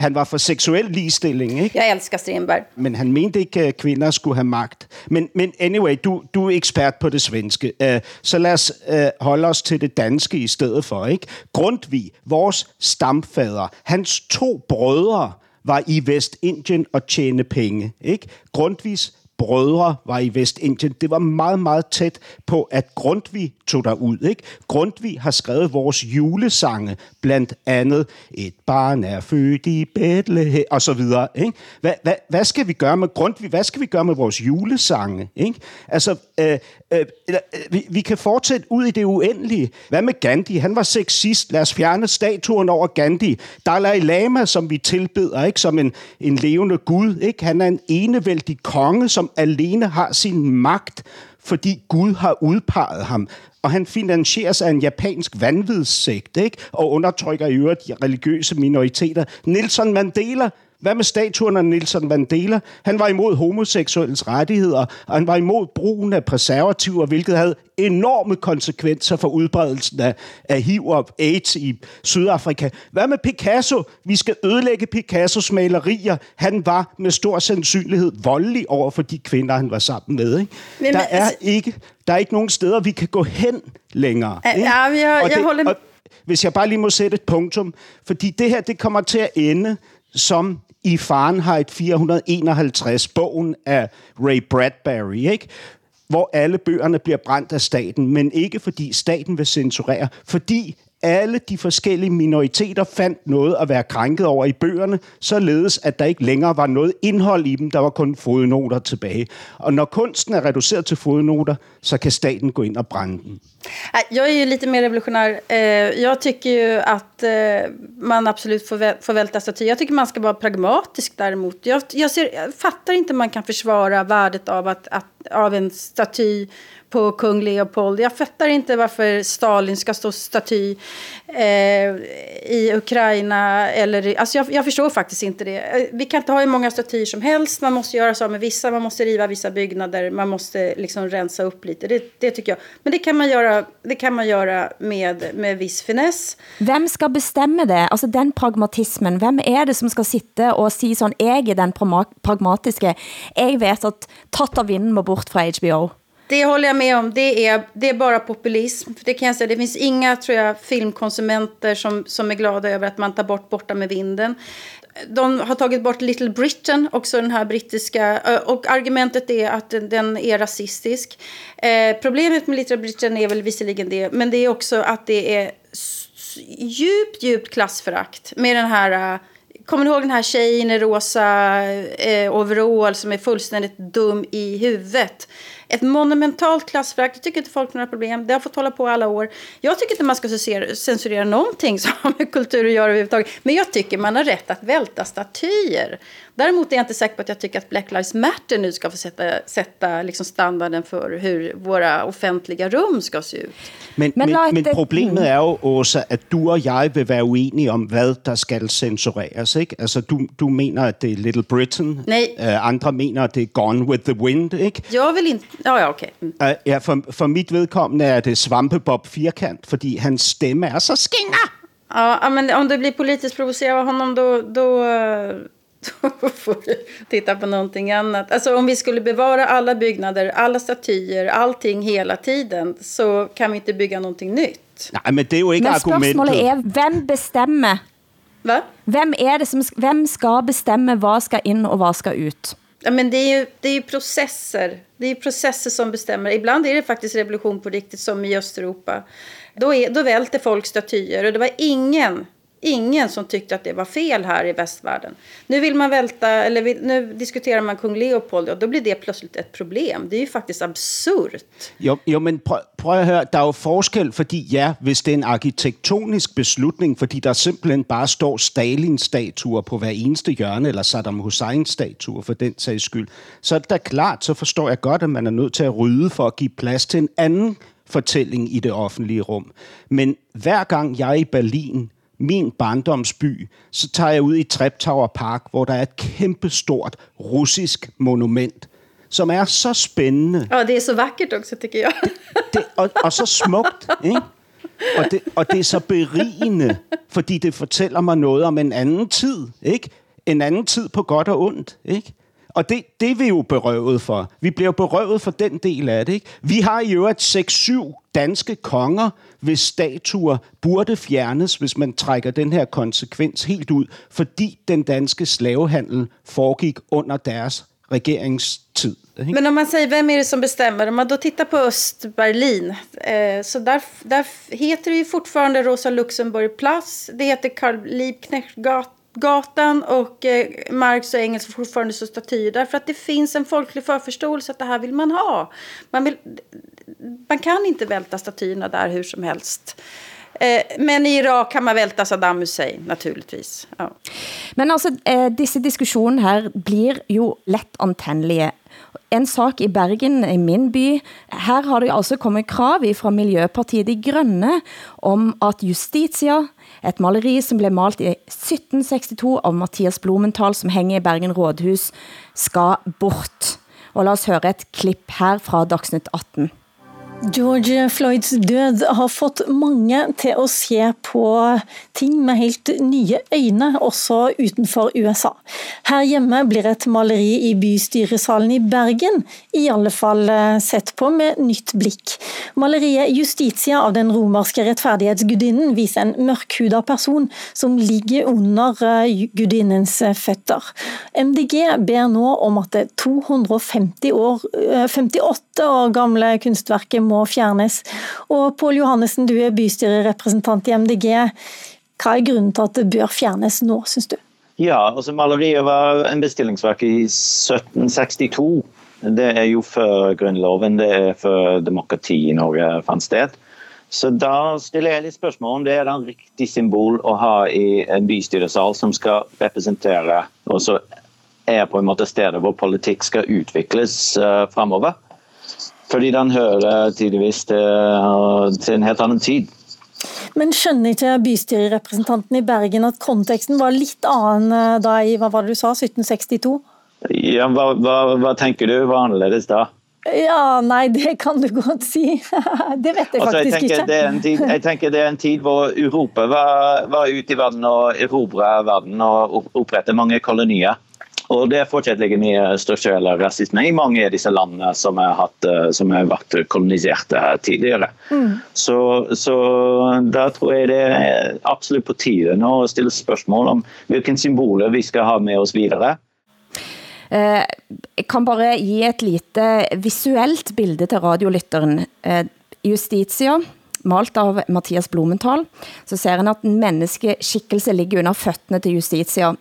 Han var for seksuel ligestilling, ikke? Jeg elsker Strindberg. Men han mente ikke, at kvinder skulle have magt. Men, men anyway, du, du er ekspert på det svenske. Uh, så lad os uh, holde os til det danske i stedet for, ikke? Grundtvig, vores stamfader, hans to brødre var i Vestindien og tjene penge, ikke? Grundtvigs brødre var i Vestindien. Det var meget, meget tæt på, at Grundtvig tog der ud. Ikke? Grundtvig har skrevet vores julesange, blandt andet Et barn er født i Bethlehem, og så videre. Ikke? Hvad, hvad, hvad skal vi gøre med Grundtvig? Hvad skal vi gøre med vores julesange? Ikke? Altså, øh, Øh, øh, vi, vi kan fortsætte ud i det uendelige. Hvad med Gandhi? Han var sexist. Lad os fjerne statuen over Gandhi. Dalai Lama, som vi tilbeder, ikke? som en, en levende gud. Ikke? Han er en enevældig konge, som alene har sin magt, fordi Gud har udpeget ham. Og han finansieres af en japansk vanvidssekt, ikke? og undertrykker i øvrigt religiøse minoriteter. Nelson Mandela hvad med statuen af Nelson Mandela? Han var imod homoseksuelles rettigheder, og han var imod brugen af preservativer, hvilket havde enorme konsekvenser for udbredelsen af, af HIV og AIDS i Sydafrika. Hvad med Picasso? Vi skal ødelægge Picassos malerier. Han var med stor sandsynlighed voldelig over for de kvinder, han var sammen med. Ikke? Men, der, er altså... ikke, der er ikke nogen steder, vi kan gå hen længere. Ja, jeg, jeg, og det, holder... og, hvis jeg bare lige må sætte et punktum, fordi det her, det kommer til at ende som i Fahrenheit 451, bogen af Ray Bradbury, ikke? hvor alle bøgerne bliver brændt af staten, men ikke fordi staten vil censurere, fordi alle de forskellige minoriteter fandt noget at være krænket over i bøgerne, således at der ikke længere var noget indhold i dem, der var kun fodnoter tilbage. Og når kunsten er reduceret til fodnoter så kan staten gå ind og brænde den. Jag är ju lite mer revolutionär. Eh, jag tycker ju att eh, man absolut får välta statyer. Jag tycker man ska vara pragmatisk däremot. Jag, jag, ser, jag fattar inte man kan försvara värdet av, att, att, av en staty på kung Leopold. Jag fattar inte varför Stalin ska stå staty eh, i Ukraina. Eller, alltså jag, jag förstår faktiskt inte det. Eh, vi kan inte ha hur många statyer som helst. Man måste göra så med vissa. Man måste riva vissa byggnader. Man måste liksom rensa upp lite. Det, det tycker jag. Men det kan man göra, det kan man göra med, med viss finess. Vem ska bestämma det? Alltså den pragmatismen. Vem är det som ska sitta och säga sån, jag är den pragmatiska. Jag vet att tatt av vinden må bort från HBO. Det håller jag med om. Det är, det är bara populism. Det kan jag säga. Det finns inga tror jag, filmkonsumenter som, som är glada över att man tar bort Borta med vinden. De har tagit bort Little Britain, också den här brittiska. Eh, och argumentet är att den är rasistisk. Eh, problemet med Little Britain är väl visserligen det. Men det är också att det är djupt, djupt klassförakt med den här eh, kommer ni ihåg den här tjejen i rosa eh, overall som är fullständigt dum i huvudet? Ett monumentalt klassförakt. Jag tycker inte folk har några problem. Det har fått hålla på alla år. Jag tycker inte man ska censurera någonting som har [laughs] med kultur att göra överhuvudtaget. Men jag tycker man har rätt att välta statyer. Däremot är jag inte säker på att jag tycker att Black Lives Matter nu ska få sätta, sätta liksom standarden för hur våra offentliga rum ska se ut. Men, men, men, men problemet er jo, Åsa, at du og jeg vil være uenige om, hvad der skal censureres. Ikke? Altså, du, du mener, at det er Little Britain. Nej. Uh, andre mener, at det er Gone with the Wind. Ikke? Jeg vil ikke... Oh, ja, okay. Mm. Uh, ja, for, for mit vedkommende er det Svampebob Firkant, fordi hans stemme er så skinner. Ja, men om du blir politiskt provocerad av honom, då, då får [laughs] titta på någonting annat. Alltså om vi skulle bevara alla byggnader, alla statyer, allting hela tiden, så kan vi inte bygga någonting nytt. Nej, men det er jo ikke Men argumentet. spørgsmålet er, hvem bestemmer? Hvad? Hvem er det som, hvem skal bestemme, hvad skal ind og hvad skal ut? Ja, men det är ju det är ju processer. Det är ju processer som bestämmer. Ibland är det faktiskt revolution på riktigt, som i Östeuropa. Då, är, då välter folk statyer och det var ingen, ingen som tyckte att det var fel här i västvärlden. Nu vill man välta, eller vill, nu diskuterar man kung Leopold och då blir det plötsligt ett problem. Det är ju faktiskt absurt. Jo, jo men prøv, prøv at høre, der er jo forskel, fordi ja, hvis det er en arkitektonisk beslutning, fordi der simpelthen bare står Stalin-statuer på hver eneste hjørne, eller Saddam Hussein-statuer for den sags skyld, så er det da klart, så forstår jeg godt, at man er nødt til at rydde for at give plads til en anden fortælling i det offentlige rum. Men hver gang jeg i Berlin, min barndomsby, så tager jeg ud i Treptower Park, hvor der er et kæmpestort russisk monument, som er så spændende. Ja, det är så vackert också tycker jag. Det, og, og så smukt, ikke? Og det, og det er så berigende, fordi det fortæller mig noget om en anden tid, ikke? En anden tid på godt og ondt, ikke? Og det, det er vi jo berøvet for. Vi bliver berøvet for den del af det. Ikke? Vi har i øvrigt 6-7 danske konger, hvis statuer burde fjernes, hvis man trækker den her konsekvens helt ud, fordi den danske slavehandel foregik under deres regeringstid. Ikke? Men om man säger vem är det som bestämmer, om man då tittar på Östberlin, eh, så där, där heter det ju fortfarande Rosa Luxemburg Platz, det heter Karl Gatan och eh, Marx och Engels fortfarande så statyer, därför att det finns en folklig förförståelse att det här vill man ha. Man, vill, man kan inte välta statyerna där hur som helst. Eh, Eh, men i Irak kan man välta Saddam Hussein, naturligtvis. Ja. Men altså, eh, disse diskussioner her blir jo let antændelige. En sak i Bergen, i min by, her har det altså kommet krav fra Miljøpartiet De Grønne om at Justitia, et maleri som blev malt i 1762 av Mathias Blumenthal, som hænger i Bergen Rådhus, skal bort. Og lad os høre et klip her fra Dagsnytt 18. George Floyds død har fått mange til å se på ting med helt nye øyne, også utenfor USA. Her hjemme blir et maleri i bystyresalen i Bergen i alle fall eh, sett på med nytt blikk. Maleriet Justitia av den romerske rettferdighetsgudinnen viser en mørkhuda person som ligger under eh, gudinnens eh, føtter. MDG ber nå om at det 250 år, 58 år gamle kunstverket må fjernes. Og Pål Johannessen, du er bystyrerepresentant i MDG. Hva er grunnen til at det bør fjernes nå, syns du? Ja, altså maleriet var en bestillingsverk i 1762. Det er jo før grunnloven, det er før demokrati i Norge fant sted. Så da stiller jeg litt spørsmål om det er en riktig symbol å ha i en bystyresal som skal representere, og så er på en måte stedet hvor politikk skal utvikles eh, uh, fremover. Fordi den hører tydeligvis til, til en helt annen tid. Men skjønner ikke bystyrerepresentanten i Bergen at konteksten var litt annen da i hva var det du sa, 1762? Ja, hva, hva, hva tenker du var annerledes da? Ja, nei, det kan du godt si. [laughs] det vet jeg altså, jeg faktisk ikke. Det er en tid, jeg tenker det er en tid hvor Europa var, var ute i verden og erobre verden og opprette mange kolonier. Og det fortsatt ligger mye strukturell rasisme i mange av disse landene som har, hatt, som har vært koloniserte tidligere. Mm. Så, så da tror jeg det er absolutt på tide nå å stille spørsmål om hvilke symboler vi skal ha med oss videre. Eh, jeg kan bare gi et lite visuelt bilde til radiolytteren. Eh, Justitia, malt av Mathias Blumenthal, så ser en at en menneskeskikkelse ligger under føttene til Justitia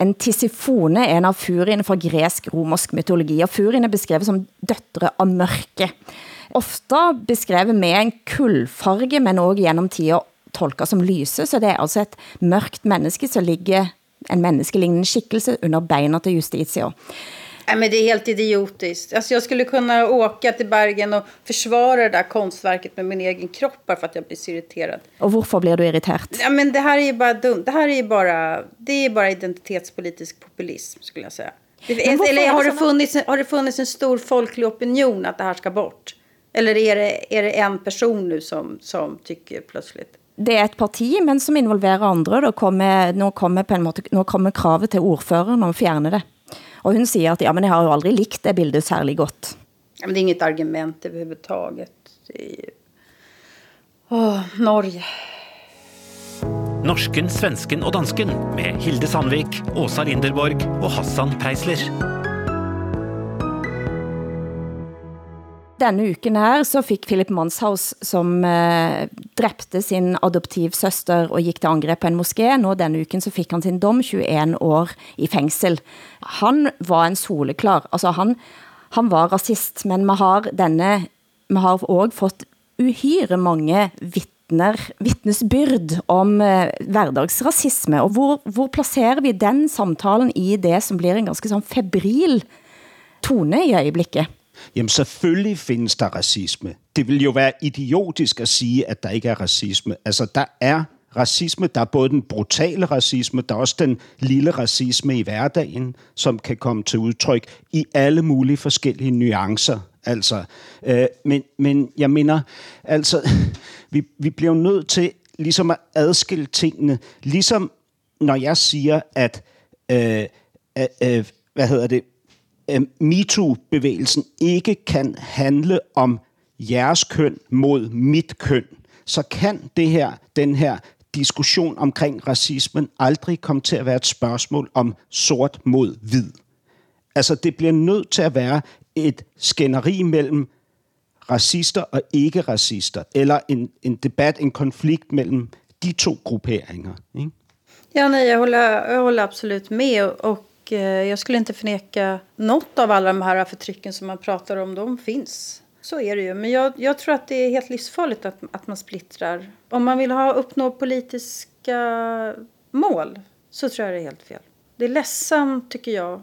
en Tisifone er en av furiene fra gresk-romersk mytologi, og furiene er beskrevet som døtre av mørke. Ofte beskrevet med en kullfarge, men også gennem tider tolker som lyse, så det er altså et mørkt menneske, som ligger en menneskelignende skikkelse under beina til Justitia. Nej, men det är helt idiotiskt. Alltså jag skulle kunna åka till Bergen och försvara det där konstverket med min egen kropp bara för att jag blir så irriterad. Och varför blir du irriterad? Ja, men det här är ju bara dumt. Det här är ju bara, det är bara identitetspolitisk populism skulle jag säga. Det, eller har det, funnits, har det funnits en stor folklig opinion att det här ska bort? Eller är det, är det en person nu som, som tycker plötsligt? det er et parti, men som involverer andre. Det kommer, nå, kommer på en måte, nå kommer kravet til ordføreren om at fjerne det. Og hun siger, at ja, men jeg har jo aldrig likt det bildet særlig godt. Ja, men det er inget argument överhuvudtaget. Åh, Norge. Norsken, svensken og dansken med Hilde Sandvik, Åsa Linderborg og Hassan Preisler. Denne uken her så fik Philip Manshaus, som eh, dræbte sin adoptivsøster og gik til angreb på en moské, nå denne uken så fik han sin dom 21 år i fængsel. Han var en soleklar, altså han, han var racist, men man har denne, man har også fått uhyre mange vittner, vittnesbyrd om eh, hverdagsracisme, og hvor, hvor placerer vi den samtalen i det, som blir en ganske sådan febril tone i øjeblikket? Jamen selvfølgelig findes der racisme. Det vil jo være idiotisk at sige, at der ikke er racisme. Altså der er racisme, der er både den brutale racisme, der er også den lille racisme i hverdagen, som kan komme til udtryk i alle mulige forskellige nuancer. Altså, øh, men, men jeg mener, altså, vi, vi bliver nødt til ligesom at adskille tingene. Ligesom når jeg siger, at, øh, øh, hvad hedder det, øh, MeToo-bevægelsen ikke kan handle om jeres køn mod mit køn, så kan det her, den her diskussion omkring racismen aldrig komme til at være et spørgsmål om sort mod hvid. Altså, det bliver nødt til at være et skænderi mellem racister og ikke-racister, eller en, en debat, en konflikt mellem de to grupperinger. Ikke? Ja, nej, jag håller, jag håller absolut med. Och Eh, jag skulle inte förneka något av alla de här förtrycken som man pratar om. De finns. Så är det ju. Men jag, jag tror att det är helt livsfarligt att, att man splittrar. Om man vill ha uppnå politiska mål så tror jag det är helt fel. Det är ledsamt tycker jag.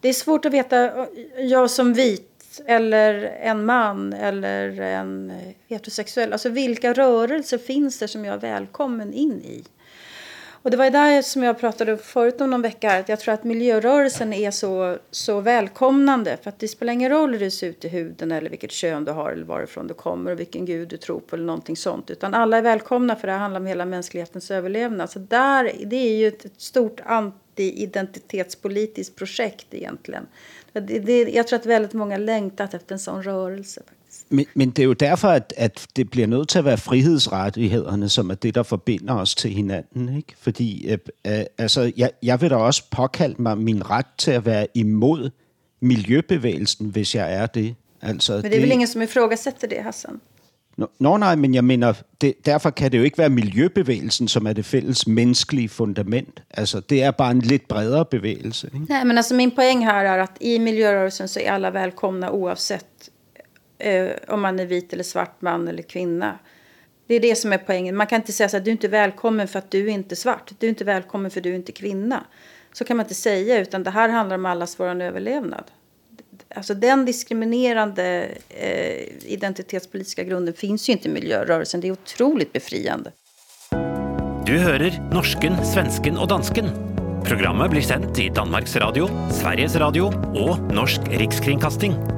Det är svårt att veta, eh, jag som vit eller en man eller en eh, heterosexuell. Alltså vilka rörelser finns det som jag är välkommen in i? Och det var där som jag pratade förut om någon vecka här, att jag tror att miljörörelsen är så, så välkomnande. För att det spelar ingen roll hur du ser ut i huden eller vilket kön du har eller varifrån du kommer och vilken gud du tror på eller någonting sånt. Utan alla är välkomna för det här handlar om hela mänsklighetens överlevnad. Så där, det är ju ett stort anti-identitetspolitiskt projekt egentligen. Det, det, jag tror att väldigt många längtat efter en sån rörelse. Men, men det er jo derfor, at, at det bliver nødt til at være frihedsrettighederne, som er det, der forbinder os til hinanden. Ikke? Fordi øh, øh, altså, jeg, jeg vil da også påkalde mig min ret til at være imod miljøbevægelsen, hvis jeg er det. Altså, men det er det, vel ingen, som ifrågasätter det, Hassan? Nå, nå nej, men jeg mener, det, derfor kan det jo ikke være miljøbevægelsen, som er det fælles menneskelige fundament. Altså, det er bare en lidt bredere bevægelse. Ikke? Nej, men altså min poäng här är att i miljörörelsen så är alla välkomna oavsett eh, om man är vit eller svart man eller kvinna. Det är det som är poängen. Man kan inte säga så att du är inte välkommen för att du är inte svart. Du är inte välkommen för att du är inte kvinna. Så kan man inte säga, utan det här handlar om allas vår överlevnad. Alltså den diskriminerande eh, identitetspolitiska grunden finns ju inte i miljörörelsen. Det är otroligt befriande. Du hører norsken, svensken og dansken. Programmet blir sendt i Danmarks Radio, Sveriges Radio og Norsk Rikskringkasting.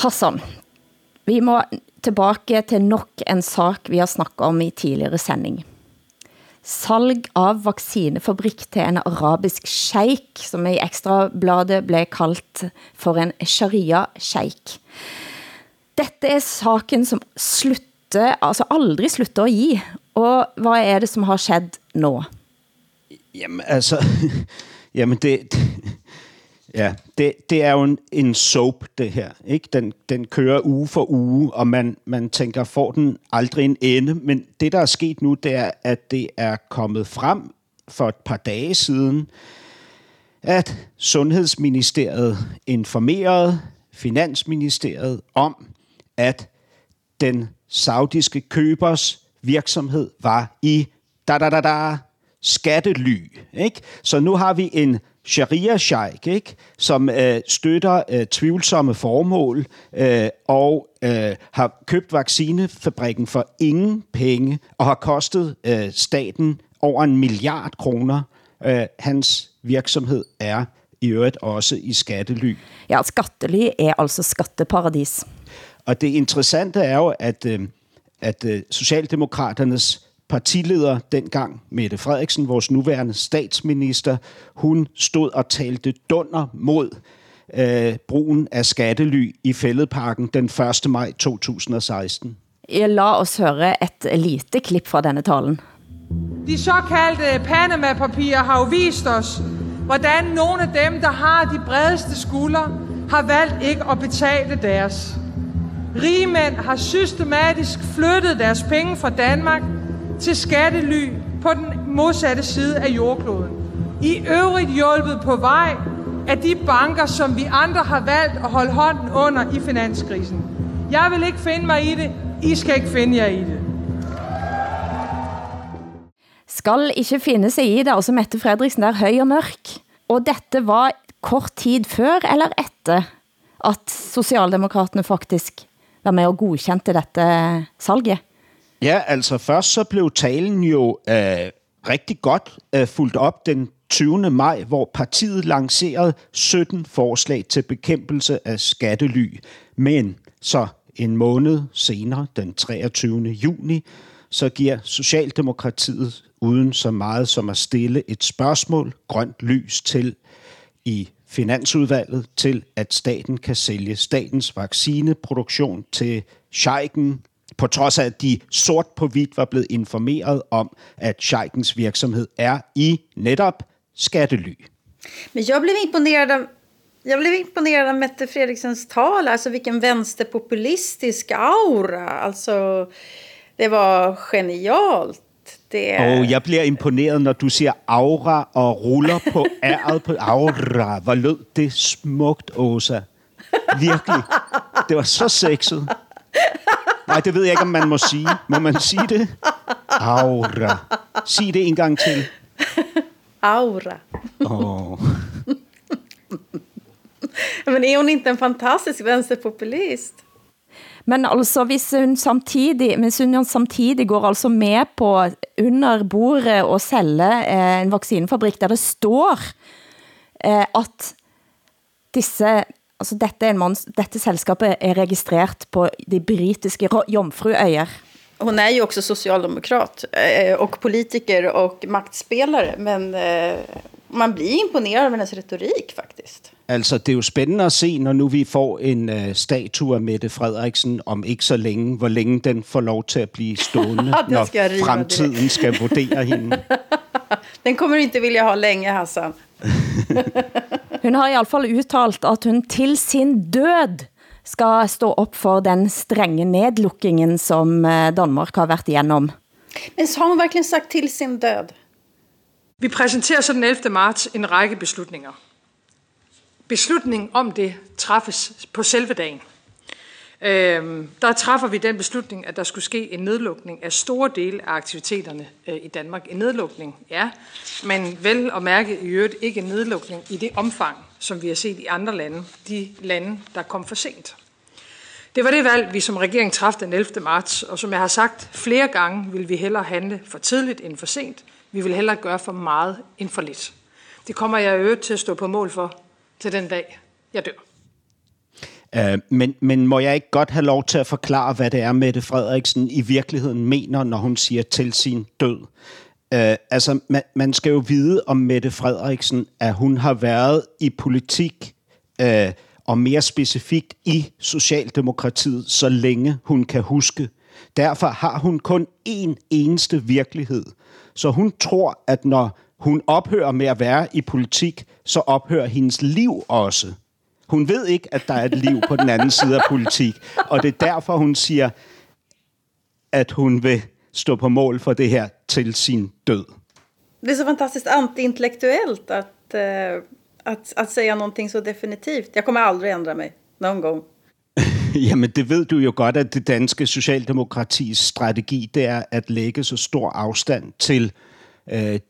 Hassan, vi må tilbage til nok en sak vi har snakket om i tidligere sending. Salg av vaccinefabrik til en arabisk sheik, som i ekstrabladet blev kaldt for en sharia-sheik. Dette er saken som slutter, altså aldrig slutter at give. Og hvad er det, som har skett nå? Jamen altså, [laughs] jamen det, Ja, det, det er jo en, en soap, det her. Ikke? Den, den kører uge for uge, og man, man tænker, får den aldrig en ende? Men det, der er sket nu, det er, at det er kommet frem for et par dage siden, at Sundhedsministeriet informerede Finansministeriet om, at den saudiske købers virksomhed var i da da da da skattely. Ikke? Så nu har vi en sharia-sheik, ikke? som øh, støtter øh, tvivlsomme formål øh, og øh, har købt vaccinefabrikken for ingen penge og har kostet øh, staten over en milliard kroner. Øh, hans virksomhed er i øvrigt også i skattely. Ja, skattely er altså skatteparadis. Og det interessante er jo, at, øh, at øh, Socialdemokraternes partileder dengang, Mette Frederiksen, vores nuværende statsminister, hun stod og talte dunder mod øh, brugen af skattely i Fælledparken den 1. maj 2016. La os høre et lite klip fra denne talen. De såkaldte Panama-papirer har jo vist os, hvordan nogle af dem, der har de bredeste skuldre, har valgt ikke at betale deres. Rige mænd har systematisk flyttet deres penge fra Danmark til skattely på den modsatte side af jordkloden. I øvrigt hjulpet på vej af de banker, som vi andre har valgt at holde hånden under i finanskrisen. Jeg vil ikke finde mig i det. I skal ikke finde jer i det. Skal ikke finde sig i det, altså Mette Frederiksen der høj og mørk. Og dette var kort tid før eller efter, at Socialdemokraterne faktisk var med og godkendte dette salget. Ja, altså først så blev talen jo øh, rigtig godt øh, fuldt op den 20. maj, hvor partiet lancerede 17 forslag til bekæmpelse af skattely. Men så en måned senere, den 23. juni, så giver Socialdemokratiet uden så meget som at stille et spørgsmål, grønt lys til i Finansudvalget til, at staten kan sælge statens vaccineproduktion til Scheiken, på trods af, at de sort på hvidt var blevet informeret om, at Scheikens virksomhed er i netop skattely. Men jag blev imponerad av jag blev imponerad av Mette Fredriksens tal, alltså vilken vänsterpopulistisk aura. Alltså, det var genialt. Det er... Og jeg bliver imponeret, når du siger aura og ruller på [laughs] æret på aura. Hvor lød det smukt, Åsa. Virkelig. Det var så sexet. Nej, det ved jeg ikke, om man må sige. Må man sige det? Aura. Sig det en gang til. Aura. Oh. Men är hon inte en fantastisk vänsterpopulist? Men altså, hvis hun samtidig, hvis hun samtidig går altså med på under bordet og sælge eh, en vaccinefabrik, der det står eh, at disse, altså dette, er en mans, dette selskabet er registreret på de britiske Jomfruøyer. Hon är ju också socialdemokrat eh, och politiker och maktspelare, men eh, man blir imponerad av hennes retorik faktisk. Altså, det er jo spændende at se, når nu vi får en uh, statue af Mette Frederiksen om ikke så længe, hvor længe den får lov til at blive stående, [laughs] når fremtiden det. skal vurdere hende. [laughs] Den kommer du ikke vilja ha længe, Hassan. [laughs] hun har i hvert fall udtalt, at hun til sin død skal stå op for den strenge nedlukkingen, som eh, Danmark har været igennem. Men så har hun virkelig sagt til sin død? Vi præsenterer så den 11. marts en række beslutninger. Beslutningen om det træffes på selve dagen øh, der træffer vi den beslutning, at der skulle ske en nedlukning af store dele af aktiviteterne øh, i Danmark. En nedlukning, ja, men vel at mærke i øvrigt ikke en nedlukning i det omfang, som vi har set i andre lande, de lande, der kom for sent. Det var det valg, vi som regering træffede den 11. marts, og som jeg har sagt flere gange, vil vi hellere handle for tidligt end for sent. Vi vil hellere gøre for meget end for lidt. Det kommer jeg i øvrigt til at stå på mål for til den dag, jeg dør. Øh, men, men må jeg ikke godt have lov til at forklare, hvad det er, Mette Frederiksen i virkeligheden mener, når hun siger til sin død? Uh, altså, man, man skal jo vide om Mette Frederiksen, at hun har været i politik, uh, og mere specifikt i Socialdemokratiet, så længe hun kan huske. Derfor har hun kun én eneste virkelighed. Så hun tror, at når hun ophører med at være i politik, så ophører hendes liv også. Hun ved ikke, at der er et liv på den anden side af politik, og det er derfor, hun siger, at hun vil stå på mål for det her til sin død. Det är så fantastiskt antiintellektuellt att, eh, att, att säga någonting så definitivt. Jag kommer aldrig ändra mig, någon gång. [laughs] Jamen, det ved du jo godt, at det danske socialdemokratis strategi, det er at lægge så stor afstand til øh,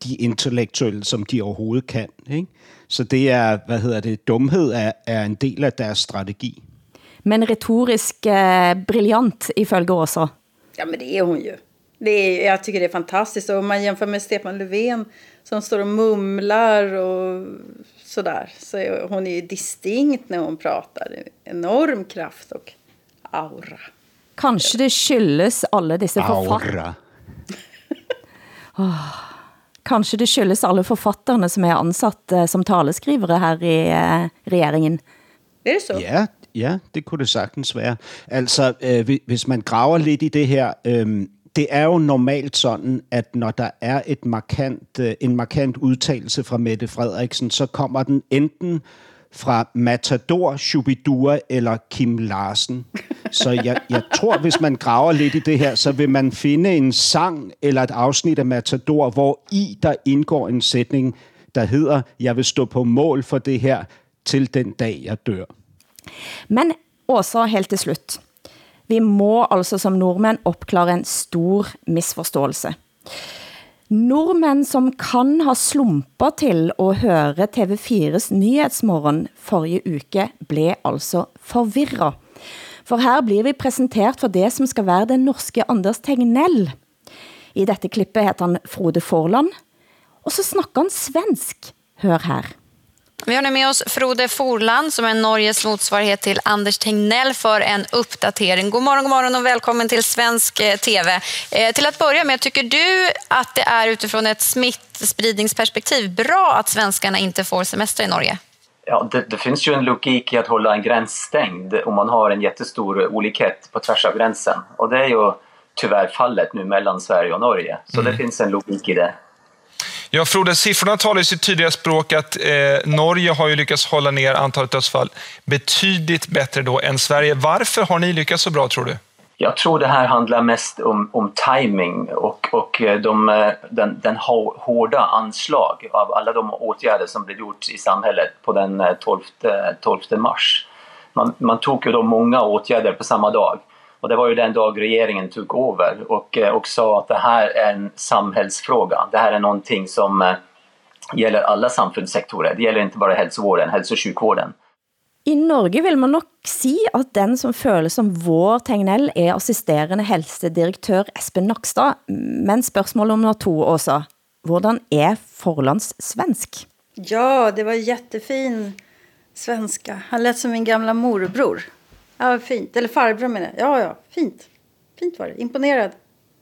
de intellektuelle, som de overhovedet kan. Ikke? Så det er, hvad hedder det, dumhed er, er en del af deres strategi. Men retorisk eh, briljant ifølge Åsa. Ja, men det är hon ju. Det är, jag tycker det är fantastiskt. Och om man jämför med Stefan Löfven som står och mumlar och sådär. Så hon är ju distinkt när hon pratar. Enorm kraft och aura. Kanskje det skyldes alle disse forfatterne. Aura. [laughs] Kanskje det skyldes alle forfatterne som er ansat eh, som taleskrivere her i eh, regeringen. Er det så? Ja, ja, det kunne det sagtens være. Altså, øh, hvi- hvis man graver lidt i det her, øh, det er jo normalt sådan, at når der er et markant, øh, en markant udtalelse fra Mette Frederiksen, så kommer den enten fra Matador, Shubidua eller Kim Larsen. Så jeg, jeg tror, hvis man graver lidt i det her, så vil man finde en sang eller et afsnit af Matador, hvor i der indgår en sætning, der hedder, jeg vil stå på mål for det her til den dag, jeg dør. Men Åsa, helt til slut. Vi må altså som nordmænd opklare en stor misforståelse. Nordmænd, som kan ha slumper til at høre TV4's nyhedsmorgen forrige uke, blev altså forvirret. For her bliver vi præsenteret for det, som skal være den norske Anders Tegnell. I dette klippet heter han Frode Forland, og så snakker han svensk. Hør her. Vi har nu med oss Frode Forland som är Norges motsvarighet till Anders Tegnell för en uppdatering. God morgon, god morgon och välkommen till svensk eh, TV. Eh, till att börja med, tycker du att det är utifrån ett smittspridningsperspektiv bra att svenskarna inte får semester i Norge? Ja, det, det finns ju en logik i att hålla en gräns stängd om man har en jättestor olikhet på tvärs av gränsen. Och det är ju tyvärr fallet nu mellan Sverige och Norge. Så det finns en logik i det. Ja, Frode, siffrorna talar ju sitt tydliga språk att eh, Norge har ju lyckats hålla ner antalet dödsfall betydligt bättre då än Sverige. Varför har ni lyckats så bra tror du? Jag tror det här handlar mest om, om timing och, och eh, de, eh, den, den hårda anslag av alla de åtgärder som blev gjort i samhället på den eh, 12, 12 mars. Man, man tog ju då många åtgärder på samma dag. Och det var ju den dag regeringen tog över och, eh, och sa att det här är en samhällsfråga. Det här är någonting som eh, gäller alla samfundssektorer. Det gäller inte bara hälsovården, hälso- och sjukvården. I Norge vil man nok si, at den som føles som vår Tegnell er assisterende helsedirektør Espen Nakstad. Men spørgsmålet om to også. Hvordan er Forlands svensk? Ja, det var jättefin svenska. Han lät som min gamla morbror. Ja, fint. Eller farbror menar jag. Ja, ja, fint. Fint var det. Imponerad.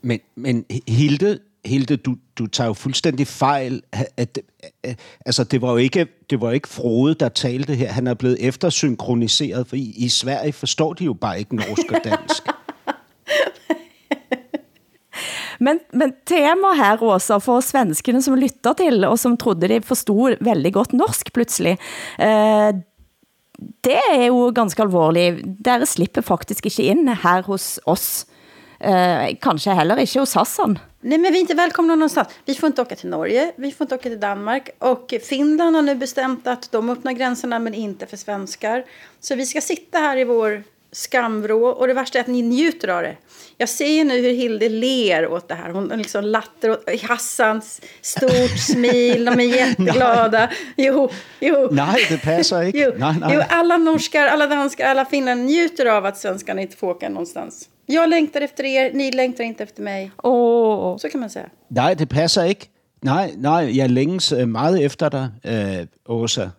Men, men Hilde, Hilde du, du tager jo fuldstændig fejl. At, at, altså, det var jo ikke, det var ikke Frode, der talte her. Han er blevet eftersynkroniseret, for i, i Sverige forstår de jo bare ikke norsk og dansk. [laughs] Men, men tema her, Åsa, for svenskene som lytter til, og som trodde de forstod veldig godt norsk pludselig, eh, det er jo ganske alvorligt. Dere slipper faktisk ikke ind her hos oss. Eh, kanske heller ikke hos Hassan. Nej, men vi är inte välkomna någonstans. Vi får inte åka till Norge, vi får inte åka till Danmark. Och Finland har nu bestämt att de öppnar gränserna, men inte för svenskar. Så vi ska sitta här i vår skamvrå. Och det värsta är att ni njuter av det. Jag ser nu hur Hilde ler åt det här. Hon liksom latter åt Hassans stort [laughs] smil. De är jätteglada. Jo, jo. Nej, det passer ikke. Jo, nej, nej. jo, alla norskar, alla danskar, alla finnar njuter av att svenskarna inte får åka någonstans. Jag längtar efter er, ni längtar inte efter mig. Oh. Så kan man säga. Nej, det passer ikke. Nej, nej, jeg længes øh, meget efter dig, øh, Åsa.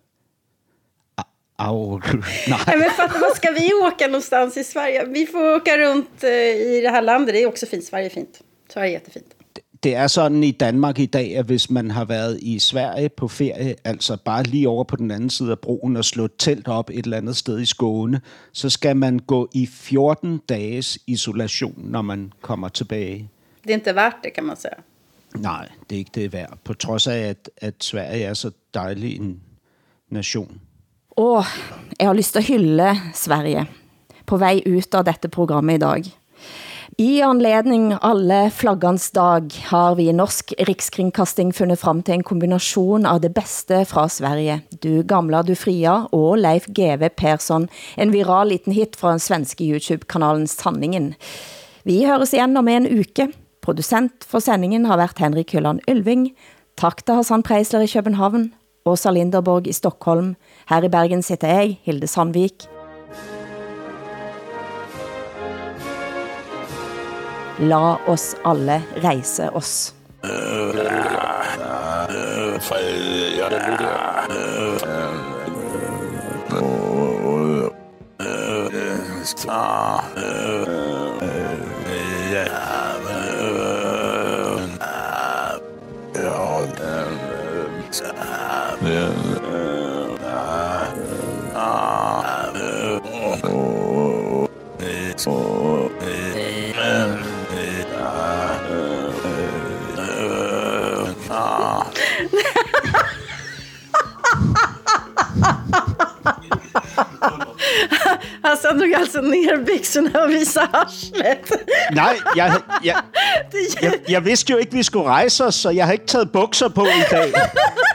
Au, nej. Men fatta, vad ska vi åka någonstans i Sverige? Vi får åka runt eh, i det här landet. Det är också fint. Sverige är fint. Sverige är jättefint. Det er sådan i Danmark i dag, at hvis man har været i Sverige på ferie, altså bare lige over på den anden side af broen og slå telt op et eller andet sted i Skåne, så skal man gå i 14 dages isolation, når man kommer tilbage. Det är inte värt det kan man säga. Nej, det er ikke det værd. På trods af, at, at Sverige er så dejlig en nation. Og jeg har lyst til at hylde Sverige på vej ut av dette programmet i dag. I anledning alle flaggans dag har vi i Norsk Rikskringkasting fundet frem til en kombination av det bedste fra Sverige. Du gamla, du fria og Leif GV Persson, en viral liten hit fra den svenske YouTube-kanalen Sanningen. Vi høres igen om en uke. Producent for sendingen har været Henrik Hylland Ylving. Tak til Hassan Preisler i København, Åsa Linderborg i Stockholm. Her i Bergen sitter jeg, Hilde Sandvik. La os alle rejse [laughs] os. Hassan drog alltså ner byxorna og viser arslet. Nej, jeg, jeg, [laughs] jeg, jeg vidste jo ikke, vi skulle rejse os, så jeg har ikke taget bukser på i dag. [laughs]